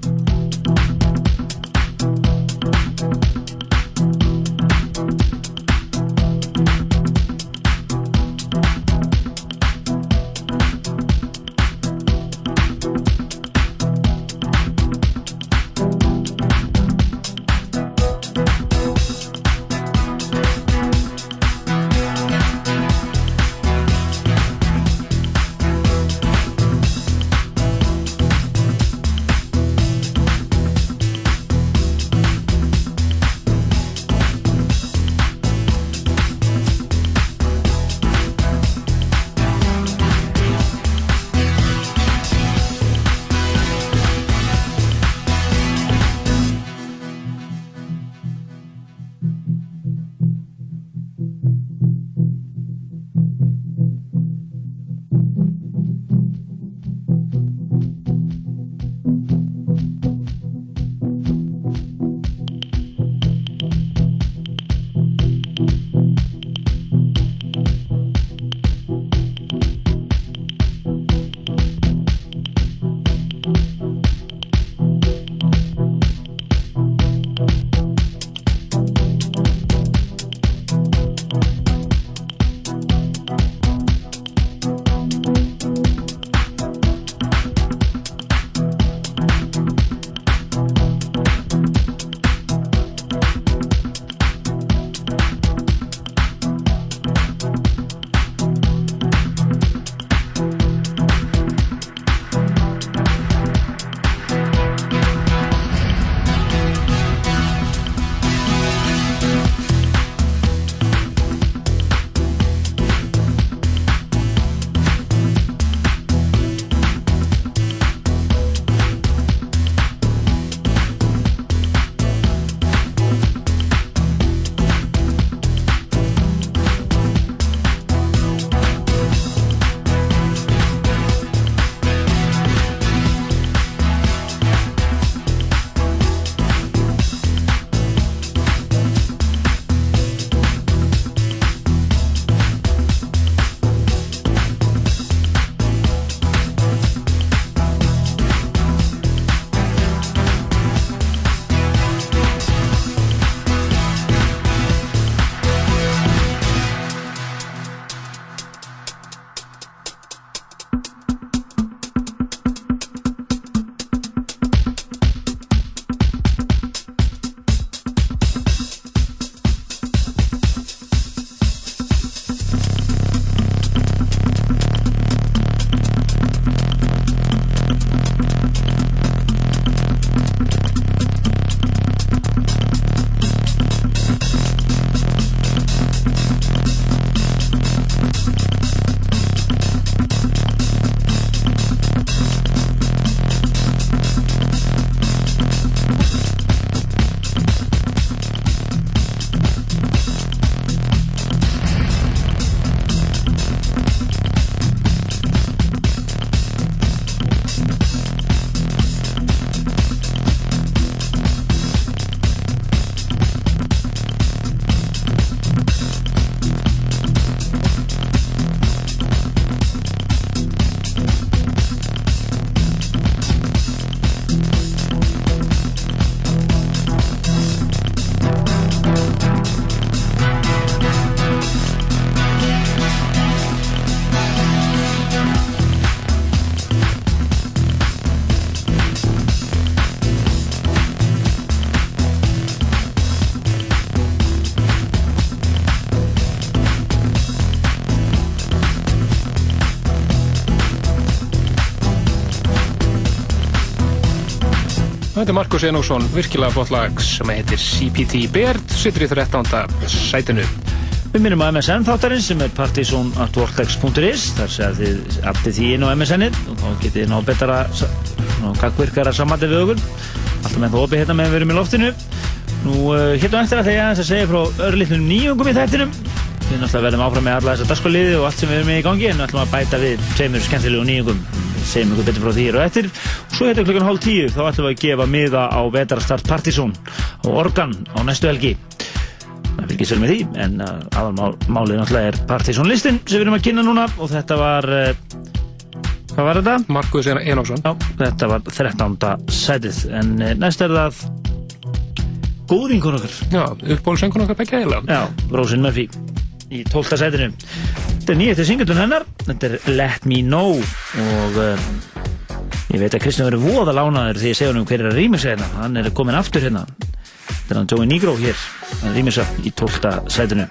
Þetta er Markus Enóksson, virkilega flott lag sem heitir CPT Baird, sittur í 13. sætinu. Við minnum á MSN þáttarins sem er partysonatvortex.is þar séð þið aftið því inn á MSN-ið og þá getið þið ná betara og gagvirkara samandi við okkur alltaf með það opið hérna meðan við erum í loftinu Nú, uh, hérna eftir að þegar að segja frá örlitlum nýjungum í þættinum Við náttúrulega verðum áfram með alla þessa daskoliði og allt sem við erum í gangi en að bæta við tveimur skemmtilegu nýjungum segjum ykkur betur frá því hér og eftir svo hérna klukkan hálf tíu þá ætlum við að gefa miða á vetarastart Partizón og Organ á næstu helgi það fylgir sér með því en uh, aðalmálið náttúrulega er Partizón listin sem við erum að kynna núna og þetta var uh, hvað var þetta? Markus Einarsson Já, þetta var 13. sætið en uh, næst er það góðvingur okkar Já, uppbólsengun okkar begja heila Já, Rósin Murphy í 12. sætinu Þetta er nýjætti singletun hennar Þetta er Let Me Know og ég veit að Kristján verður voða lánaður því ég segja hann um hver er að rýmisa hérna. Hann er komin aftur hérna. Þetta er hann Joey Negro hér. Að rýmisa í 12. sætinu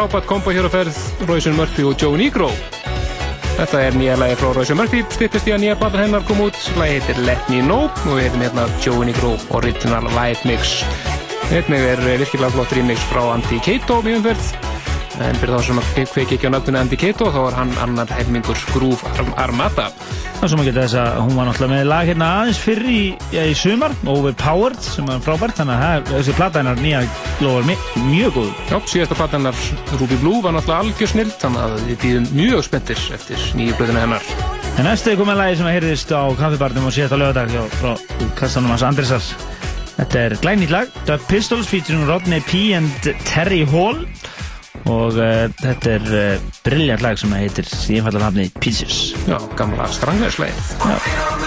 frábært kombo hér á ferð Royce Murphy og Joe Negro. Þetta er nýja lagi frá Royce Murphy. Stýttist í að nýja platan hennar kom út. Lagi heitir Let Me Know og við hefum hérna Joe Negro Original Live Mix. Einnig er virkilega flott remix frá Andy Kato mjög umferð en fyrir þá sem að kveiki ekki á nöfnunni Andy Kato þá er hann annar helmingur Groove Arm Armada Er svo maður geta þess að hún var náttúrulega með lag hérna aðeins fyrir í, ja, í sumar, Overpowered, sem er frábært, þannig að þessi plata hennar nýja lofar mjög góð. Já, síðasta platan hennar Ruby Blue var náttúrulega algjör snill þannig að við býðum mjög spenntir eftir nýju blöðuna hennar En næstu er komið lagi sem að heyrðist á kaffibarnum og síðasta lögadag hjá frá kassanum hans Andrisar. Þetta er glænýtt lag, Dub Pistols featuring Rodney P. and Terry Hall og uh, þetta er uh, brilljant lag sem heitir í einfaldan hafni Pieces. Já, gamla stranglegslegið.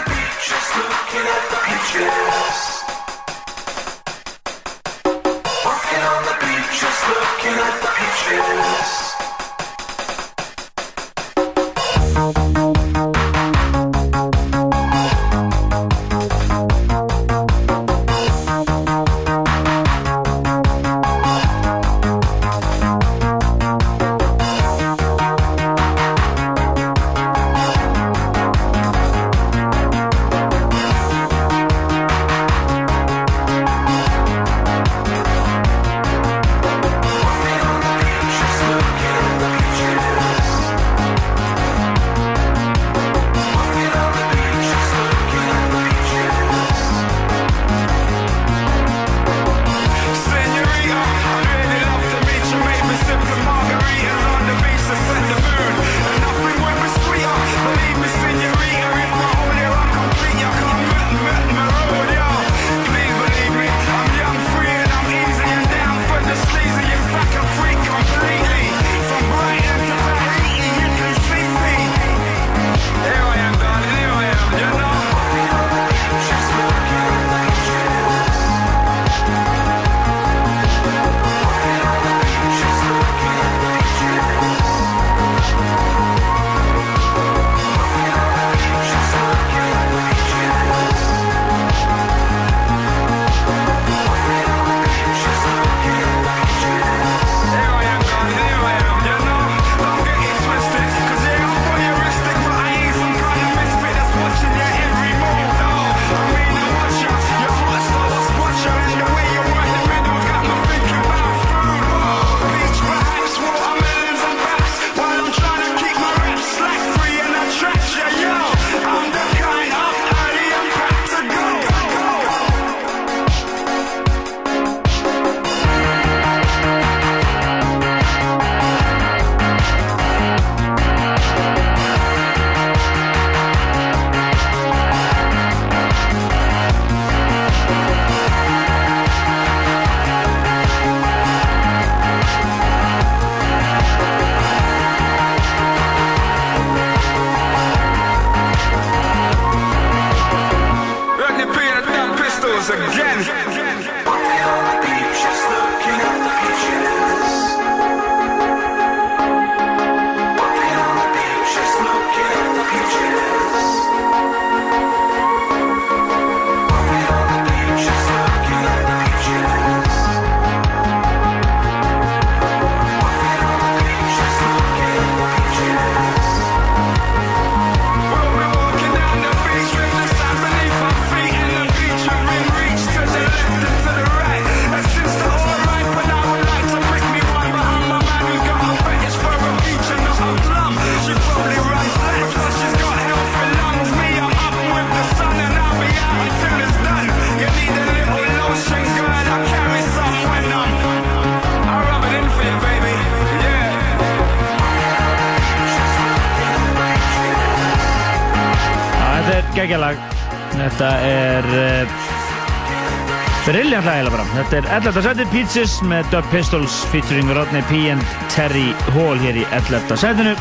Þetta er 11. seti Pizzas með Dub Pistols featuring Rodney P. and Terry Hall hér í 11. setinu.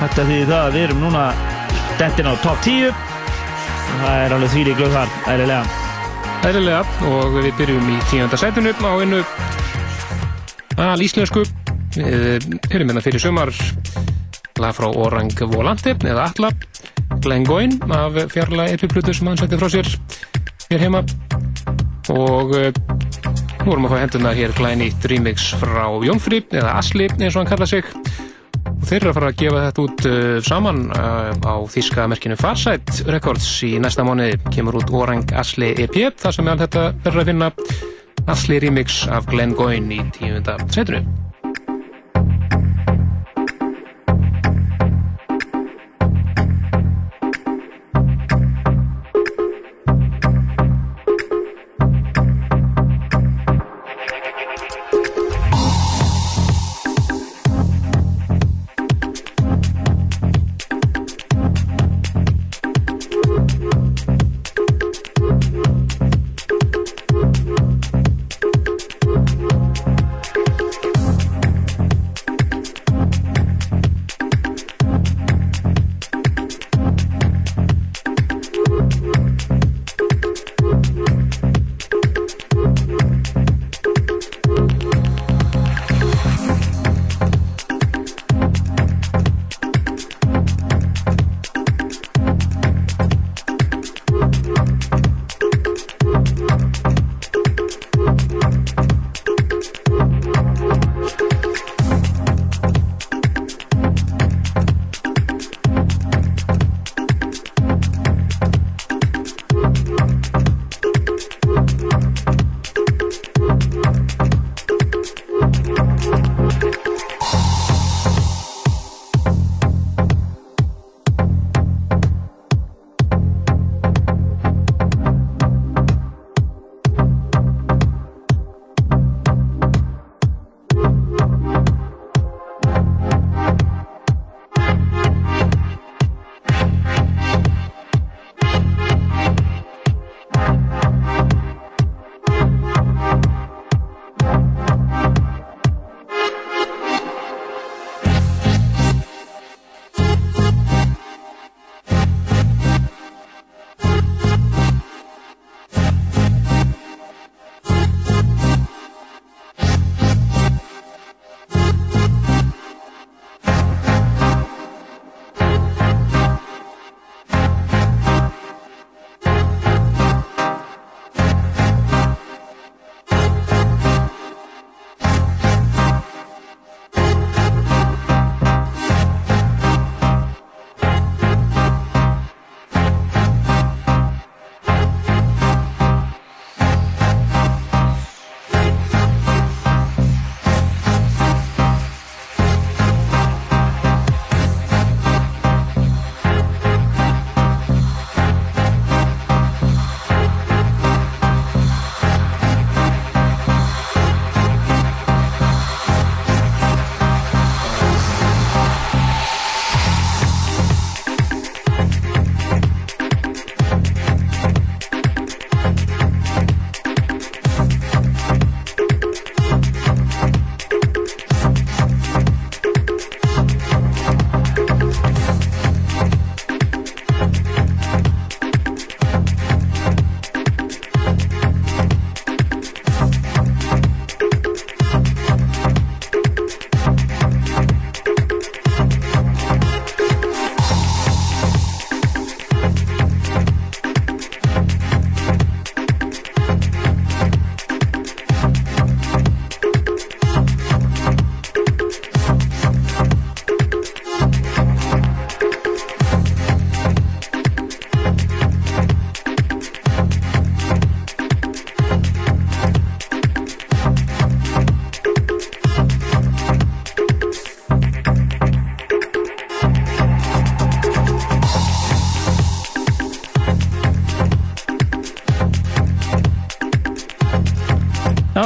Þetta þýðir það að við erum núna dettin á top 10 og það er alveg þvíli glöð þar, eðlilega. Eðlilega og við byrjum í tíunda sætinu á einu að íslensku við erum hérna fyrir sumar lag frá Orang Volante eða Atla Glengoyne af fjarlæg epiplutu sem hann setti frá sér hér heima og Nú vorum að fá hendurna hér glænýtt remix frá Jónfri, eða Asli eins og hann kalla sig. Og þeir eru að fara að gefa þetta út uh, saman uh, á þíska merkinu Farsight Records í næsta mánuði. Kemur út Orang Asli EP, þar sem all þetta verður að finna Asli remix af Glenn Goyne í tíunda setinu.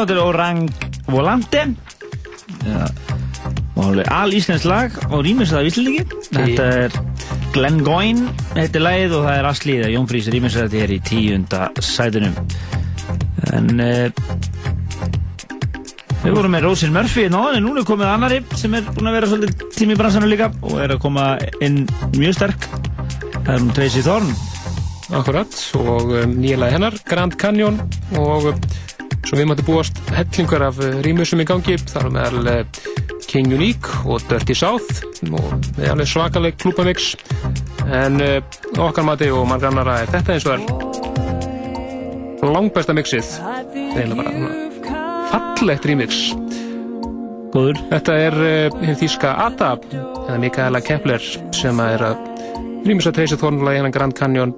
Þetta er Orang Volante. Alíslensk lag og rýmis það víslingi Þetta er Glenn Goyne Þetta er lagið og það er Asli eða Jón Frís rýmis þetta er í tíunda sætunum. En uh, Við vorum með Rósin Murphy náðan en núna er komið annari sem er búin að vera svolítið tími í bransanum líka og er að koma inn mjög sterk. Það er hún Tracy Thorn Akkurat, og um, nýjalega hennar, Grand Canyon og og við máttum búast hellingar af eh, rýmusum í gangi. Þar meðal eh, King Unique og Dirty South og það er alveg svakaleg klúpamix en eh, okkar mati og mann grannara er þetta eins og er langbæsta mixið. Það er bara fallegt rýmix Góður. Þetta er hinn þýska Ada eða Mikaela Kepler sem er að rýmisa treysa þornulega í hennan Grand Canyon.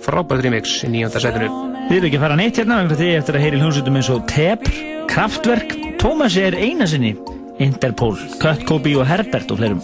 Frábært rýmix í nýjönda setinu Þið eru ekki að fara neitt hérna vegna því eftir að heyri hljómsutum eins og Tepr, Kraftwerk, Tómasi er einasinni, Interpol, Köttkóbi og Herbert og fleirum.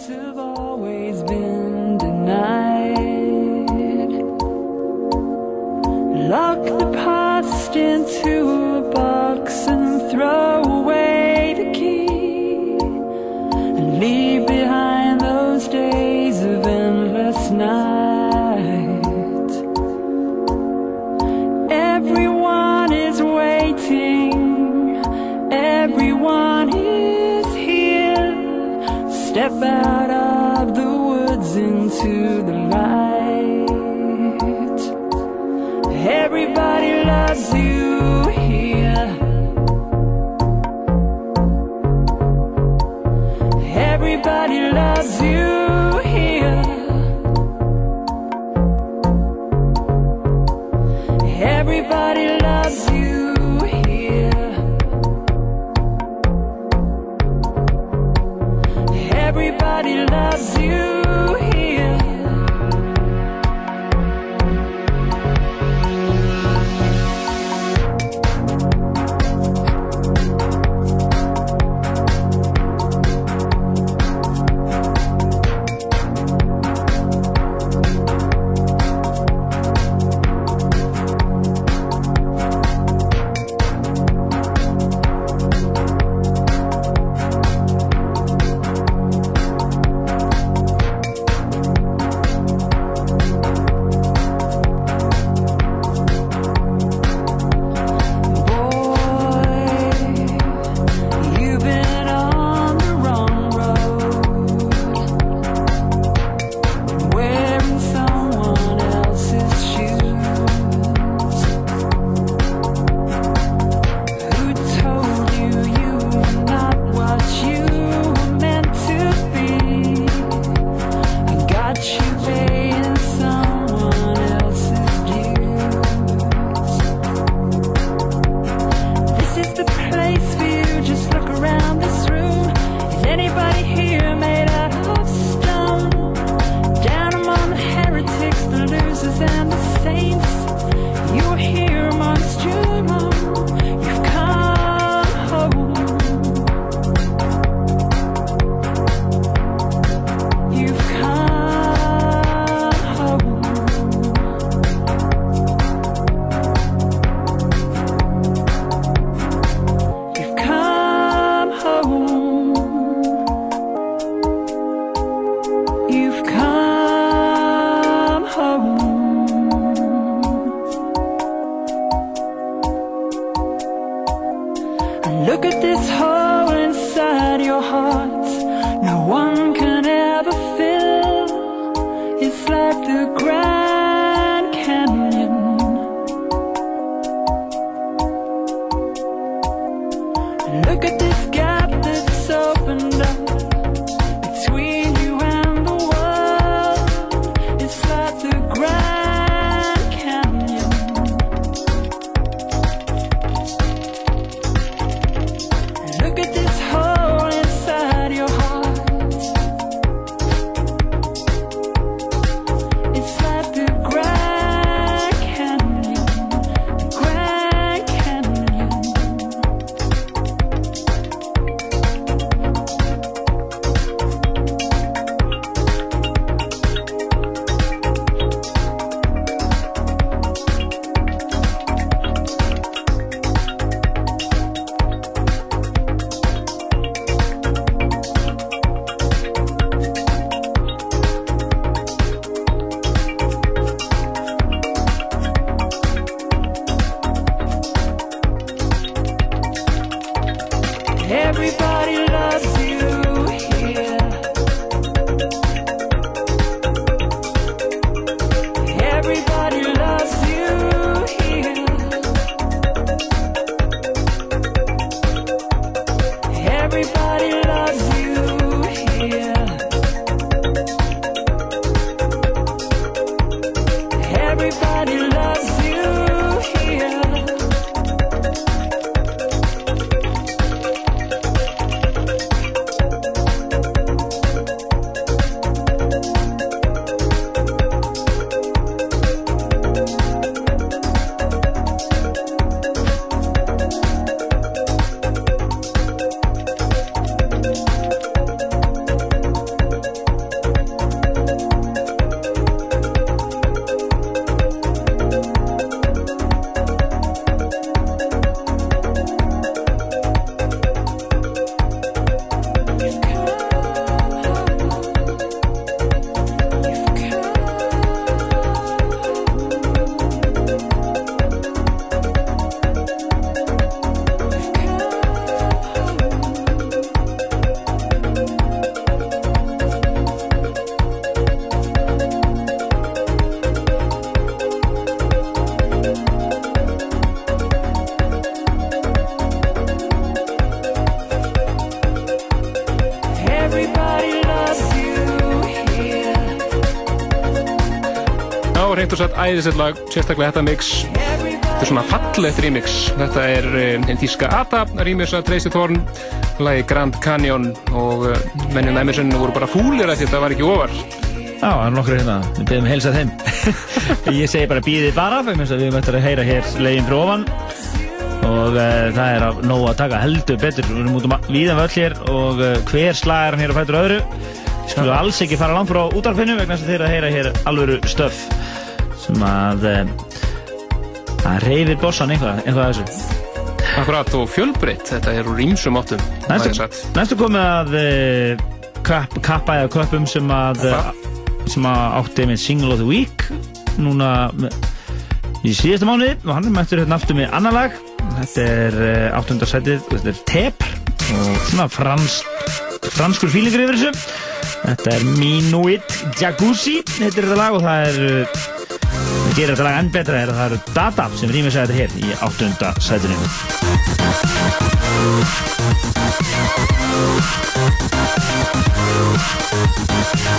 Æðisett lag, sérstaklega þetta mix. Þetta er svona fallegt remix. Þetta er um, hinn þíska Ata, remix að Tracy Thorn, lagi Grand Canyon og uh, mennin Emerson voru bara fúlir að þetta var ekki ofar. Já, það er nokkur hérna, við byrjum heilsa þeim Ég segi bara býðið bara þess að við möttum að heyra hér leginn fyrir ofan og uh, það er af nóg að taka heldur betur við erum út um að víðan völl hér og uh, hver slag er hann hér á fætur öðru við skulum alls ekki fara langt frá útarfinu vegna þess að þeir eru að heyra hér alvöru stöf sem að það reyðir bossan eitthvað, eitthvað af þessu. Akkurat og fjölbreytt, þetta er úr ímsum áttum. Næstu, næstu komið að uh, kapp, kappa eða köpum sem að uh, sem að átti með Single of the Week núna í síðasta mánuði og hann er mættur hérna aftur með annar lag. Þetta er áttundasætið þetta er Tep og svona frans, franskur fílingur yfir þessu. Þetta er Minuit Jacuzzi heitir þetta lag og það er það gerir þetta lag enn betra er að það eru Dada sem rýmur sig þetta hér í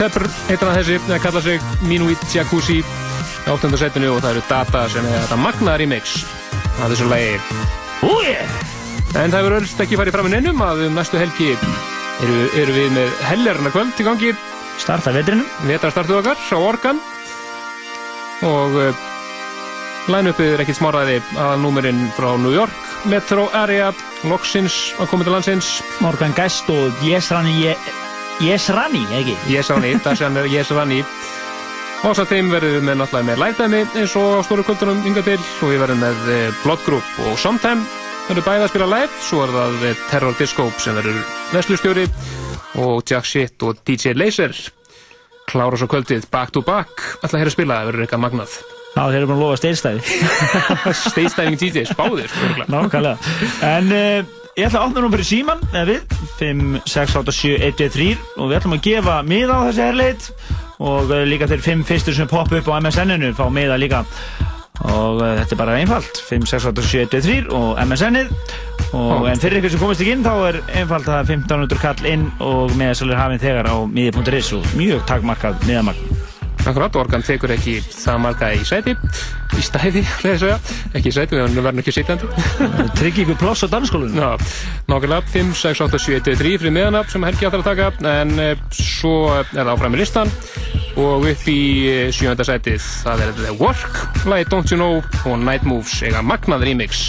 Tepper heitir hann þessi, það kallar sig Minuit Jacuzzi á 8. setinu og það eru Data sem er þetta magnaða remix að þessu lagi. Ú, yeah. En það hefur öllst ekki farið fram í neinum að um næstu helgi eru, eru við með hellerna kvöld í gangi. Starta vetrinum. Vetra startu okkar á Orkan og uh, line-upið er ekkit smáraði að númerinn frá New York, Metro Area, Loxins að koma til landsins. Morgan Gest og Jesrani Jesrani, ekki? Jesrani, það sem er Jesrani og svo þeim verðum við með náttúrulega með live-dæmi eins og stóru kvöldunum yngar til. Og við verðum með eh, Blood Group og Sometime. Verður bæði að spila live. Svo er það eh, Terror Disco sem verður veslustjóri og Jack Shit og DJ Laser klára svo kvöldið back to back. Alltaf hér að spila, það verður eitthvað magnað. Já, þeir eru búin að lofa steirstæði Steirstæðing DJs, báðir örugglega. Nákvæmlega. En uh, ég ætla að opna nú fyrir síman eða við? 5, 6, 8, 7, 1, 2, 3 og við ætlum að gefa miða á þessi herleit og uh, líka þeir 5 fyrstur sem poppa upp á MSN-inu fá miða líka. Og uh, þetta er bara einfalt. 5, 6, 8, 7, 1, 2, 3 og MSN-ið og en fyrir ykkur sem komist ekki inn þá er einfalt að 1500 kall inn og miðasalur hafinn þegar á miði.is og mjög takmarkað miðamagn Akkurat, Organ tekur ekki það marga í sæti í stæði, ekki í sæti, þannig að verður ekki sittandi Tryggi ykkur pláss á dansskólinu Já, nákvæmlega, 5, 6, 8, 7, 1, 3 fyrir meðanab sem Helgi ætlar að taka. En e, svo er það áfram í listan og upp í e, sjönda sætið það er The Work, lagi Don't You Know og Night Moves, eiga magnað remix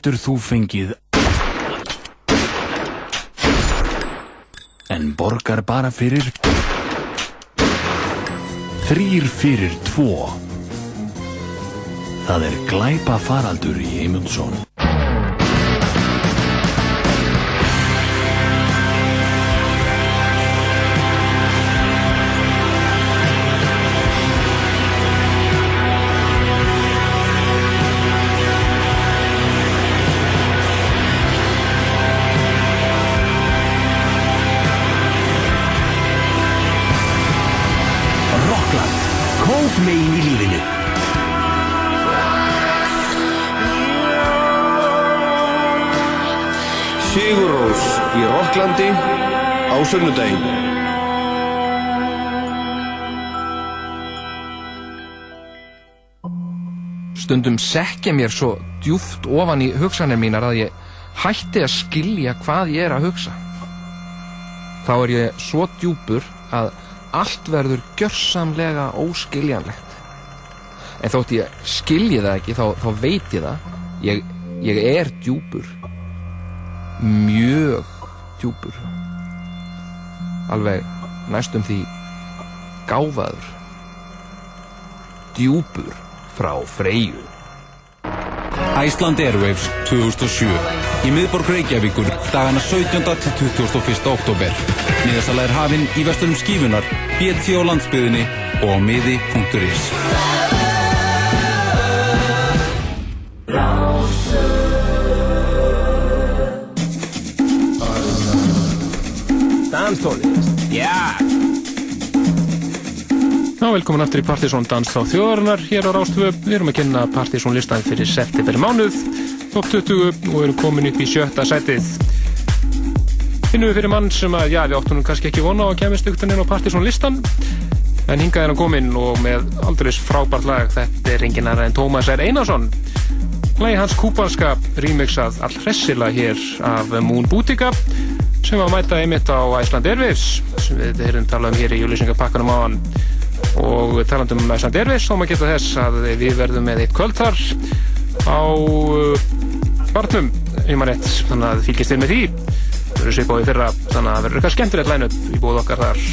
getur þú fengið. En borgar bara fyrir Þrýr fyrir tvo. Það er glæpa faraldur í Eymundsson megin í lífinu. Sigur Rós í Rokklandi á sunnudagin. Stundum sekja mér svo djúft ofan í hugsanir mínar að ég hætti að skilja hvað ég er að hugsa. Þá er ég svo djúpur að allt verður gjörsamlega óskiljanlegt. En þótt ég skilji það ekki, þá, þá veit ég það. Ég, ég er djúpur. Mjög djúpur. Alveg næstum því gáfaður. Djúpur frá Freyju. Iceland Airwaves 2007 í miðborg Reykjavíkur dagana 17. til 21. oktober miðasala er hafinn í vesturum skífunar BT á landsbyðinni og á miði.is Danstónlist, já Já, velkomin aftur í Partisón Dans á þjóðarinnar hér á Rástvö. Við erum að kynna Partisón listan fyrir september mánuð, top 20 og erum komin upp í sjötta sætið. Finnum við fyrir mann sem að, já, við áttum nú kannski ekki vona á að kemast yktan inn á Partisón listan, en hingað er hann kominn og með aldrei frábært lag, þetta er engin aðra en Tómas R. Einarsson. Lagi hans kúpanska remixað all hressilega hér af Moon Boutica sem var að mæta einmitt á Iceland Airwaves sem við erum talað um hér í júlýsingapakkanum á hann og talandum um Iceland Airwaves þá maður geta þess að við verðum með eitt kvöld þar á uh, barnum í maður rétt þannig að fylgjast þér með því við verðum svipað í fyrra. Þannig að það verður eitthvað skemmtilegt line-up í bóð okkar þar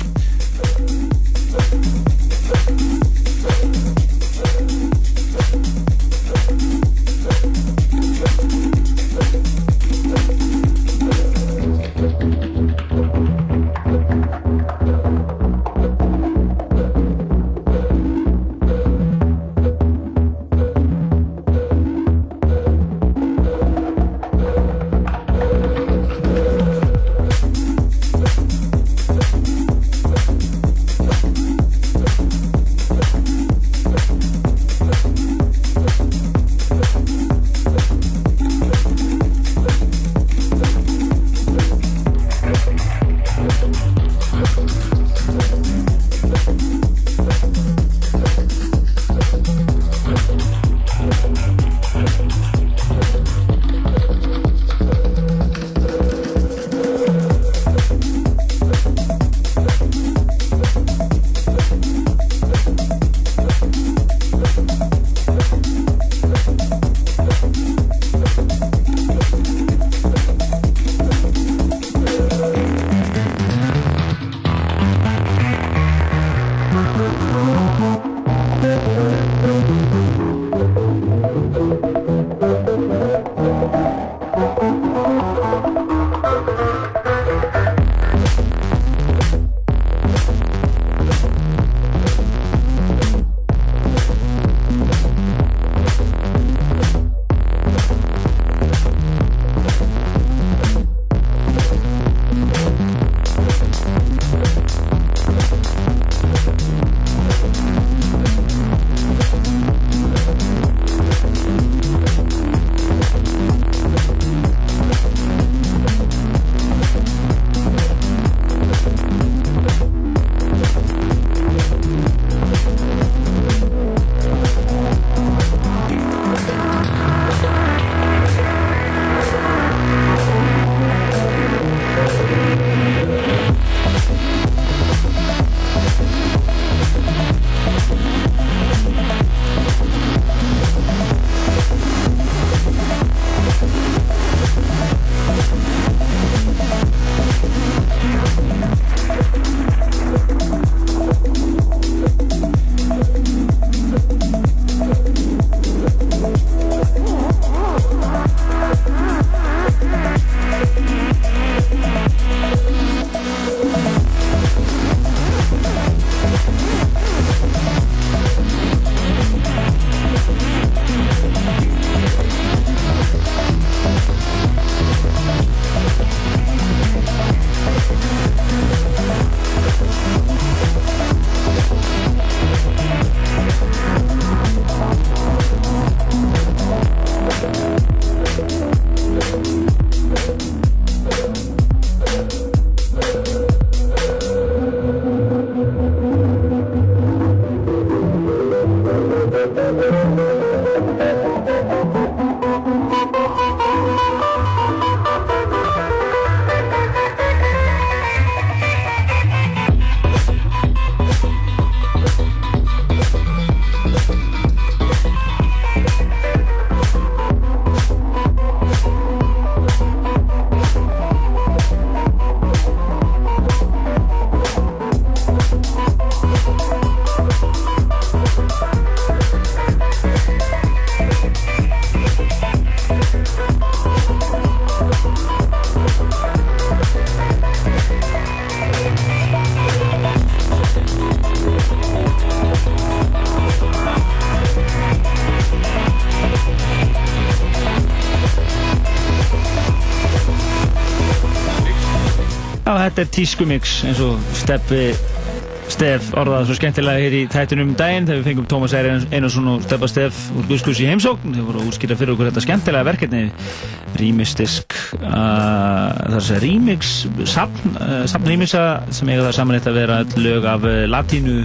þetta er tískumix eins og Steppi Stef orðaði svo skemmtilega hér í tættunum um daginn þegar við fengum Tómas Eir Einarsson og Steppa Stef úr Guðskus í heimsókn. Þeir voru að útskýra fyrir okkur þetta skemmtilega verkefni rýmistisk uh, að segja rýmix safn, uh, safn rýmisa sem eiga það saman eitt að vera lög af uh, latínu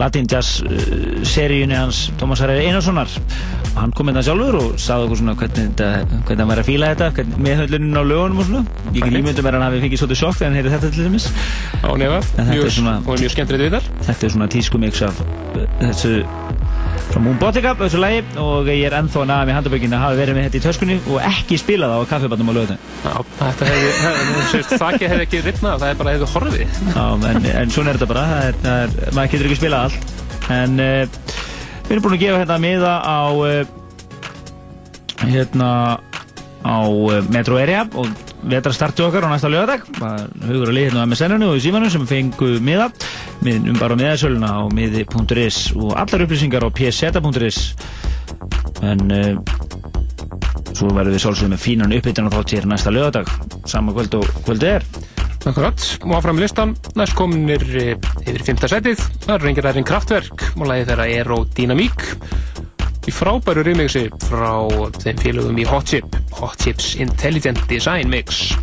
Latin Jazz uh, seríunni hans Tómas Eir Einarssonar hann kom hérna sjálfur og sagði okkur svona hvernig, hvernig hann væri að fíla þetta hvernig, meðhöllunin á lögunum og svona. Ég ekki ímyndum er að hafi fengið svolítið sjokk þegar hann heyrði þetta til dæmis. Á nefa, er og mjög skemmtilegt við þar Þetta er svona tískumix af uh, þessu frá Moon Botica, þessu lagi. Og ég er ennþá að naða með handabökinu að hafa verið með þetta í töskunni og ekki spila það á kaffibandum á lögutin Já, þetta hefði, hefði þakki hefði ekki ripnað, það er bara hefði horfið. Já, en, en svona er þetta bara það er, það er, maður getur ekki spilað allt. En uh, við erum búin að gefa hérna miða á uh, hérna á uh, Metro Area og vetra startu okkar á næsta lögadag hugur að lið hérna á MSN-unu og í símanum sem fengu miða. Miðnum bara miðasöluna á miði.is og allar upplýsingar á pseta.is en uh, svo verðum við svolsögum með fínan uppbytun og þátt hér næsta lögadag sama kvöld og kvöld er. Akkurat, og áfram í listan, næst kominir yfir í fymta setið, það er reyngir aðeins kraftverk og lagið þeirra Aerodynamík í frábæru remixi frá þeim félögum í Hot Chip, Hot Chips Intelligent Design Mix.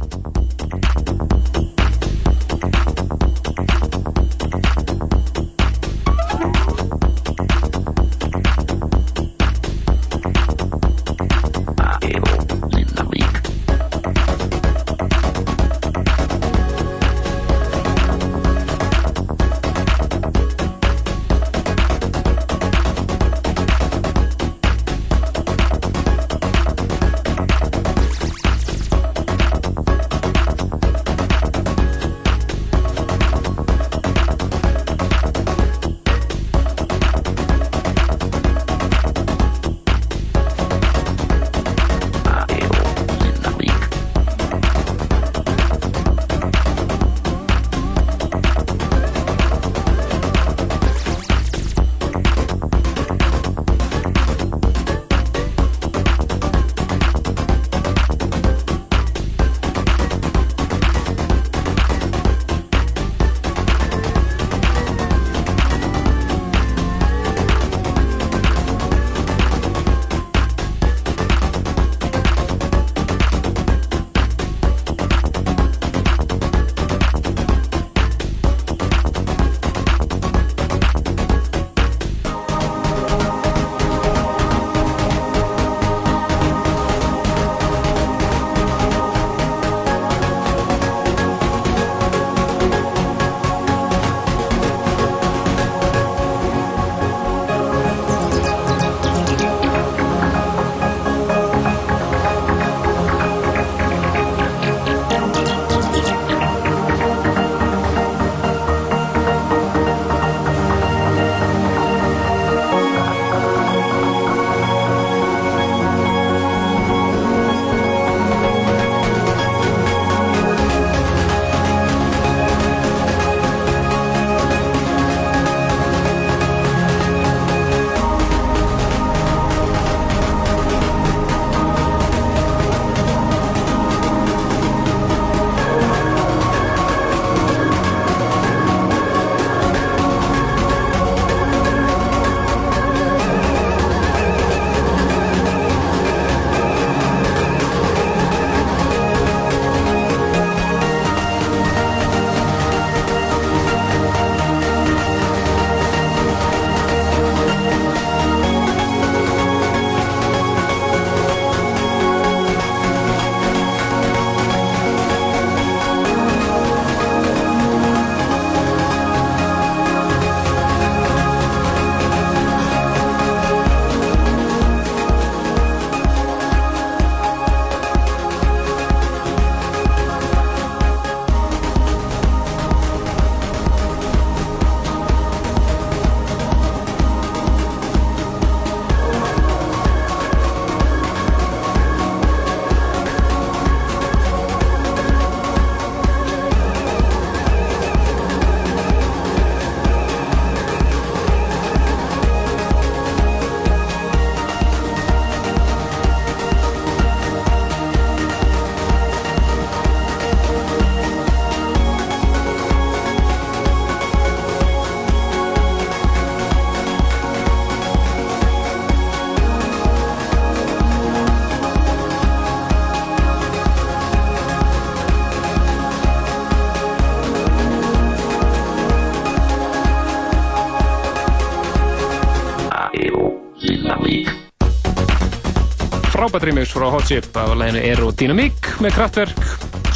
Frábært remix frá Hot Chip af læginu Aerodynamic með kraftverk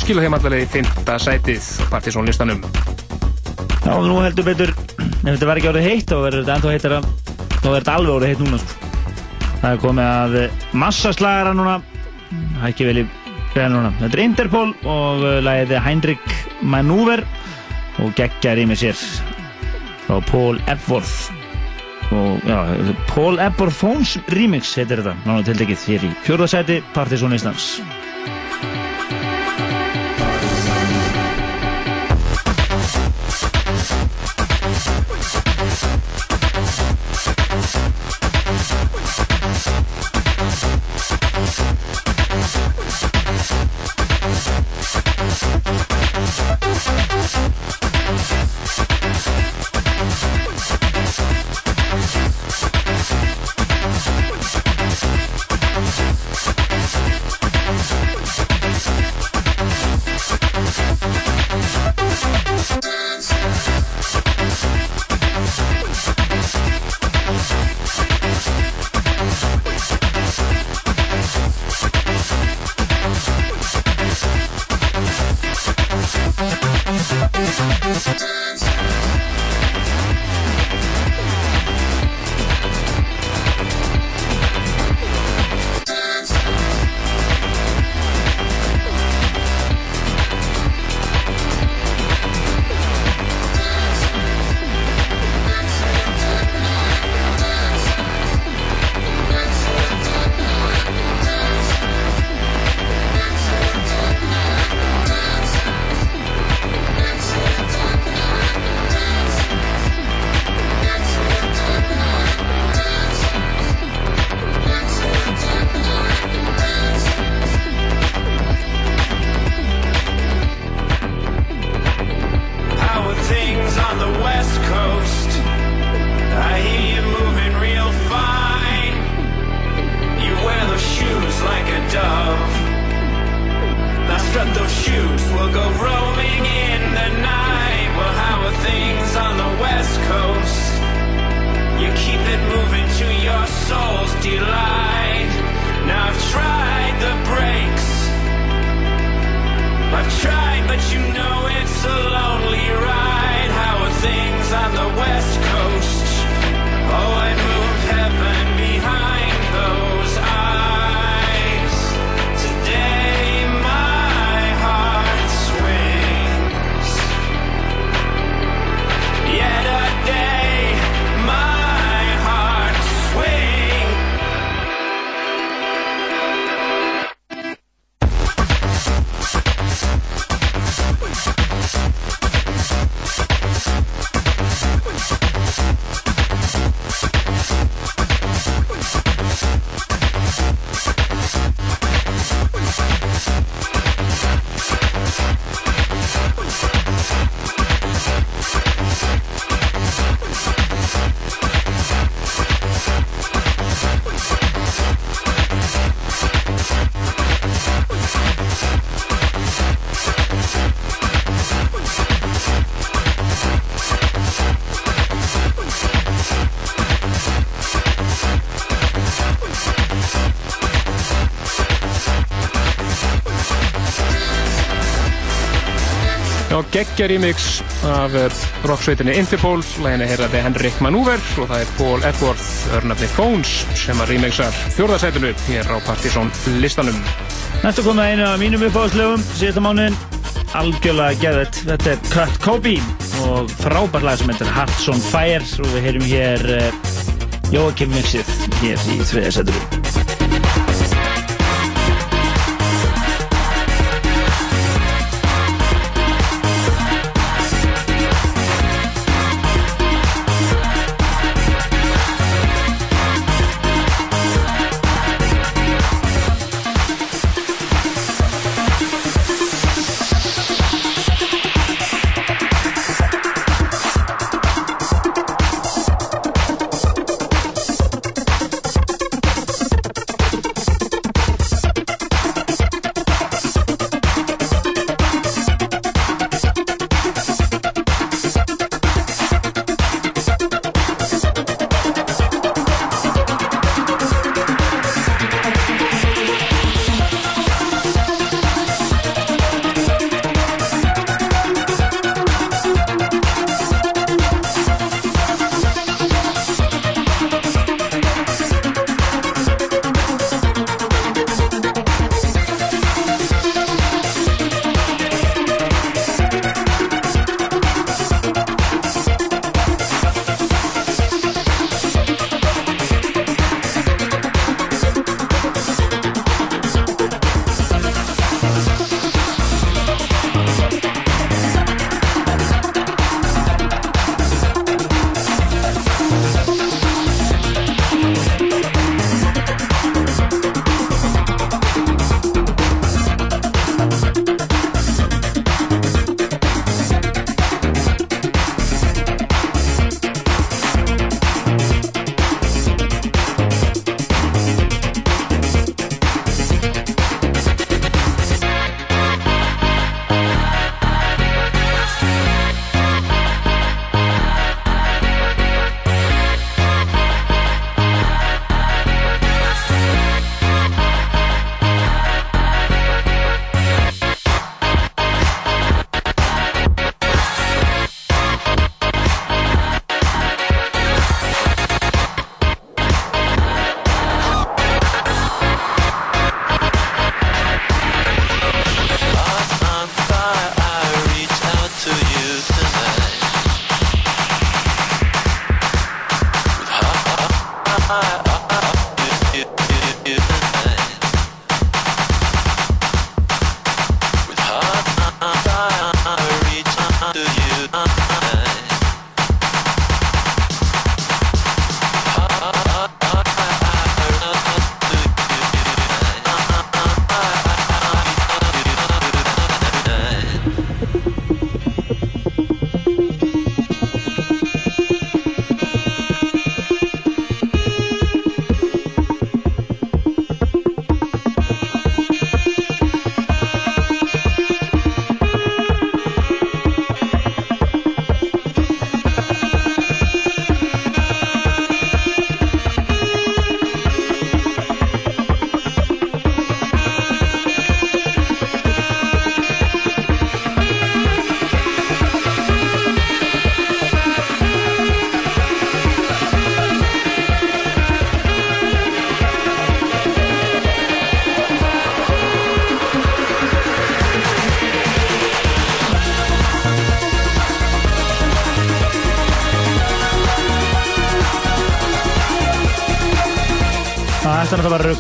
skila þeim allavega í fymta sætið á Partizón listanum Já, nú heldur betur, ef þetta var ekki orðið heitt þá verður þetta ennþá heittara, þá verður þetta alveg orðið heitt núna sko. Það er komið að eh, massaslagara núna, það er ekki vel í beðan núna. Þetta er Interpol og eh, lagið er Heinrich Maneuver og geggjar í mig sér frá Paul Epworth. Og já, Paul Phones Remix heitir þetta, náttúrulega tildekið hér í fjórðasæti Partizón Íslands. Já, geggja remix af eh, rocksveitinni Interpol, læginni heyrði Henrik Manúver og það er Paul Epworth, örnafni Phones sem að remixar fjórðasætinu hér á Partizón listanum. Næstu komið einu af mínum uppáðslögum síðasta mánuðin algjörlega geðvett þetta er Kurt Cobain og frábært lag sem heitir Hearts on Fire og við heyrum hér uh, Joakim Mixið hér í þriðasæturu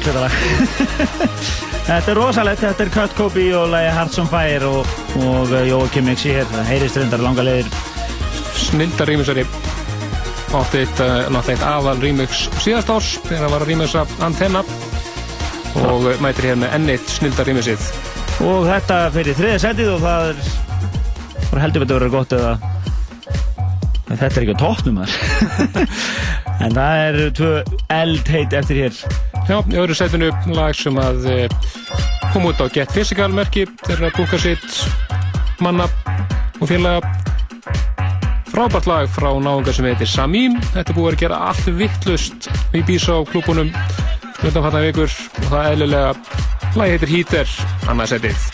rugg þetta lag. þetta er rosalegt, þetta er Kurt Coby og lagi Hearts on Fire og, og uh, Jóakim Mixi hér. Það heyrist reyndar langa leiðir. Snildar rýmisari. Átti eitt, náttúrulega eitt aðal rýmix síðast árs þegar það var að rýmisa Antenna og mætir hér með enn eitt snildar rýmisið. Og þetta fyrir þriðja setið og það er bara heldur betur að vera gott eða en þetta er ekki á tóknum þar. en það er tvö eldheit eftir hér. Já, í öðru setinu lag sem að uh, kom út á Get Physical merki þegar að búka sitt manna og félaga. Frábært lag frá náunga sem heitir Samím þetta búið að gera allt vittlust í bísa á klúbunum undanfattan vikur. Og það eðlilega lagi heitir Heater. Annarsettið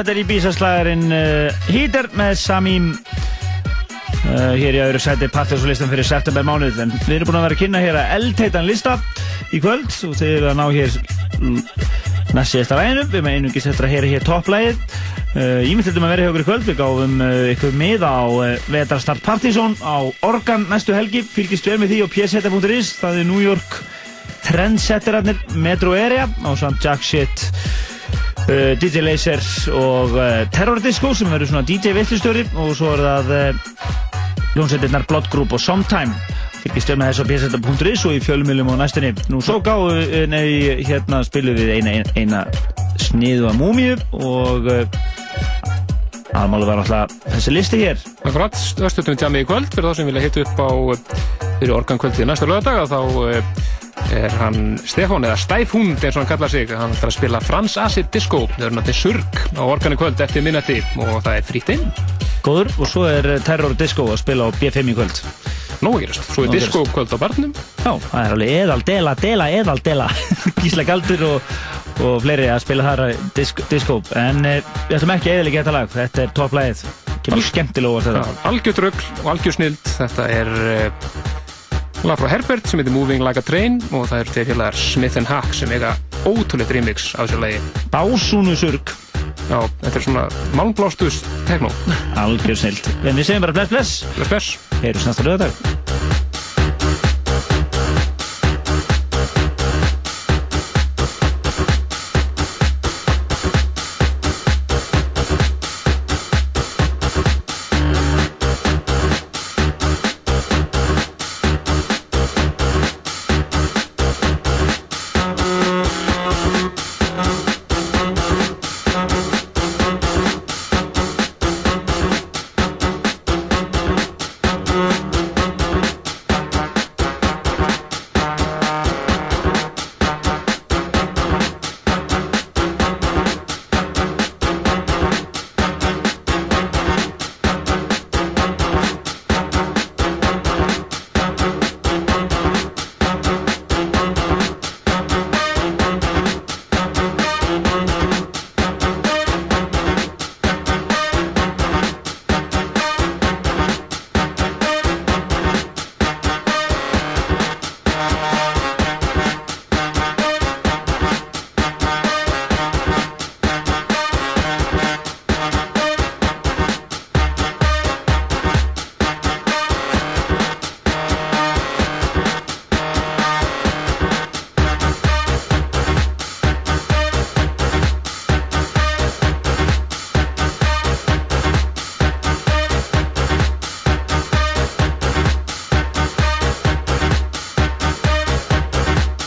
þetta er í bísaslagarinn uh, Heater með Samím uh, hér í öðru sæti partjóðslistan fyrir september mánuð en við erum búin að vera að kynna hér að eldheitan lista í kvöld og þeir eru að ná hér næst síðasta læginu við með einungis eftir að heyra hér topplægið. Uh, ég myndi að vera hjá okkur í kvöld. Við gáðum uh, ykkur mið á uh, Vetrastart Partizón á Organ næstu helgi. Fylgist vel með því á pseta.is það er New York trendsetterarnir Metro Area á samt Jack Shit uh, DJ Laser og uh, Terror Disco sem verður svona DJ vittlustjóri og svo er það uh, hljómsveitirnar Blood Group og Sometime. Fylgist vel með þessu á pseta.is og í fjölumilum á næstinni nú svo gáðu, nei, hérna spilum við eina, eina, eina sniðu að múmiu og aðmálu var alltaf þessi listi hér. Akkurat, östutum tjami í kvöld fyrir þá sem vilja hitta upp á fyrir organ kvöld í næsta lögadag þá uh, er hann Stefán eða Stæfhund eins og hann kallar sig. Hann ætlar að spila Frans Acid Disco það er náttúrulega surg á organu kvöld eftir minnati. Og það er frýtt inn. Góður og svo er Terror Disco að spila á B5 í kvöld. Nóg að gerast. Svo er disco kvöld á barnum. Já, það er alveg eðal dela, dela, eðal dela. Gísla Galdur og, og fleiri að spila þar disk, disco. En eh, við ætlum ekki að eðalega þetta lag. Þetta er topplægið, kemur skemmtilega óvart þetta. Algjört rögl og algjör snild. Þetta er uh, lag frá Herbert sem heitir Moving Like a Train og það eru félagar Smith Hack sem eiga ótrúlegt remix af þessu lagi. Básúnu surg Já, þetta er svona málmblástus techno. Algjör snild En við segjum bara bless bless. Bless bless. Heyrjus næsta lögadag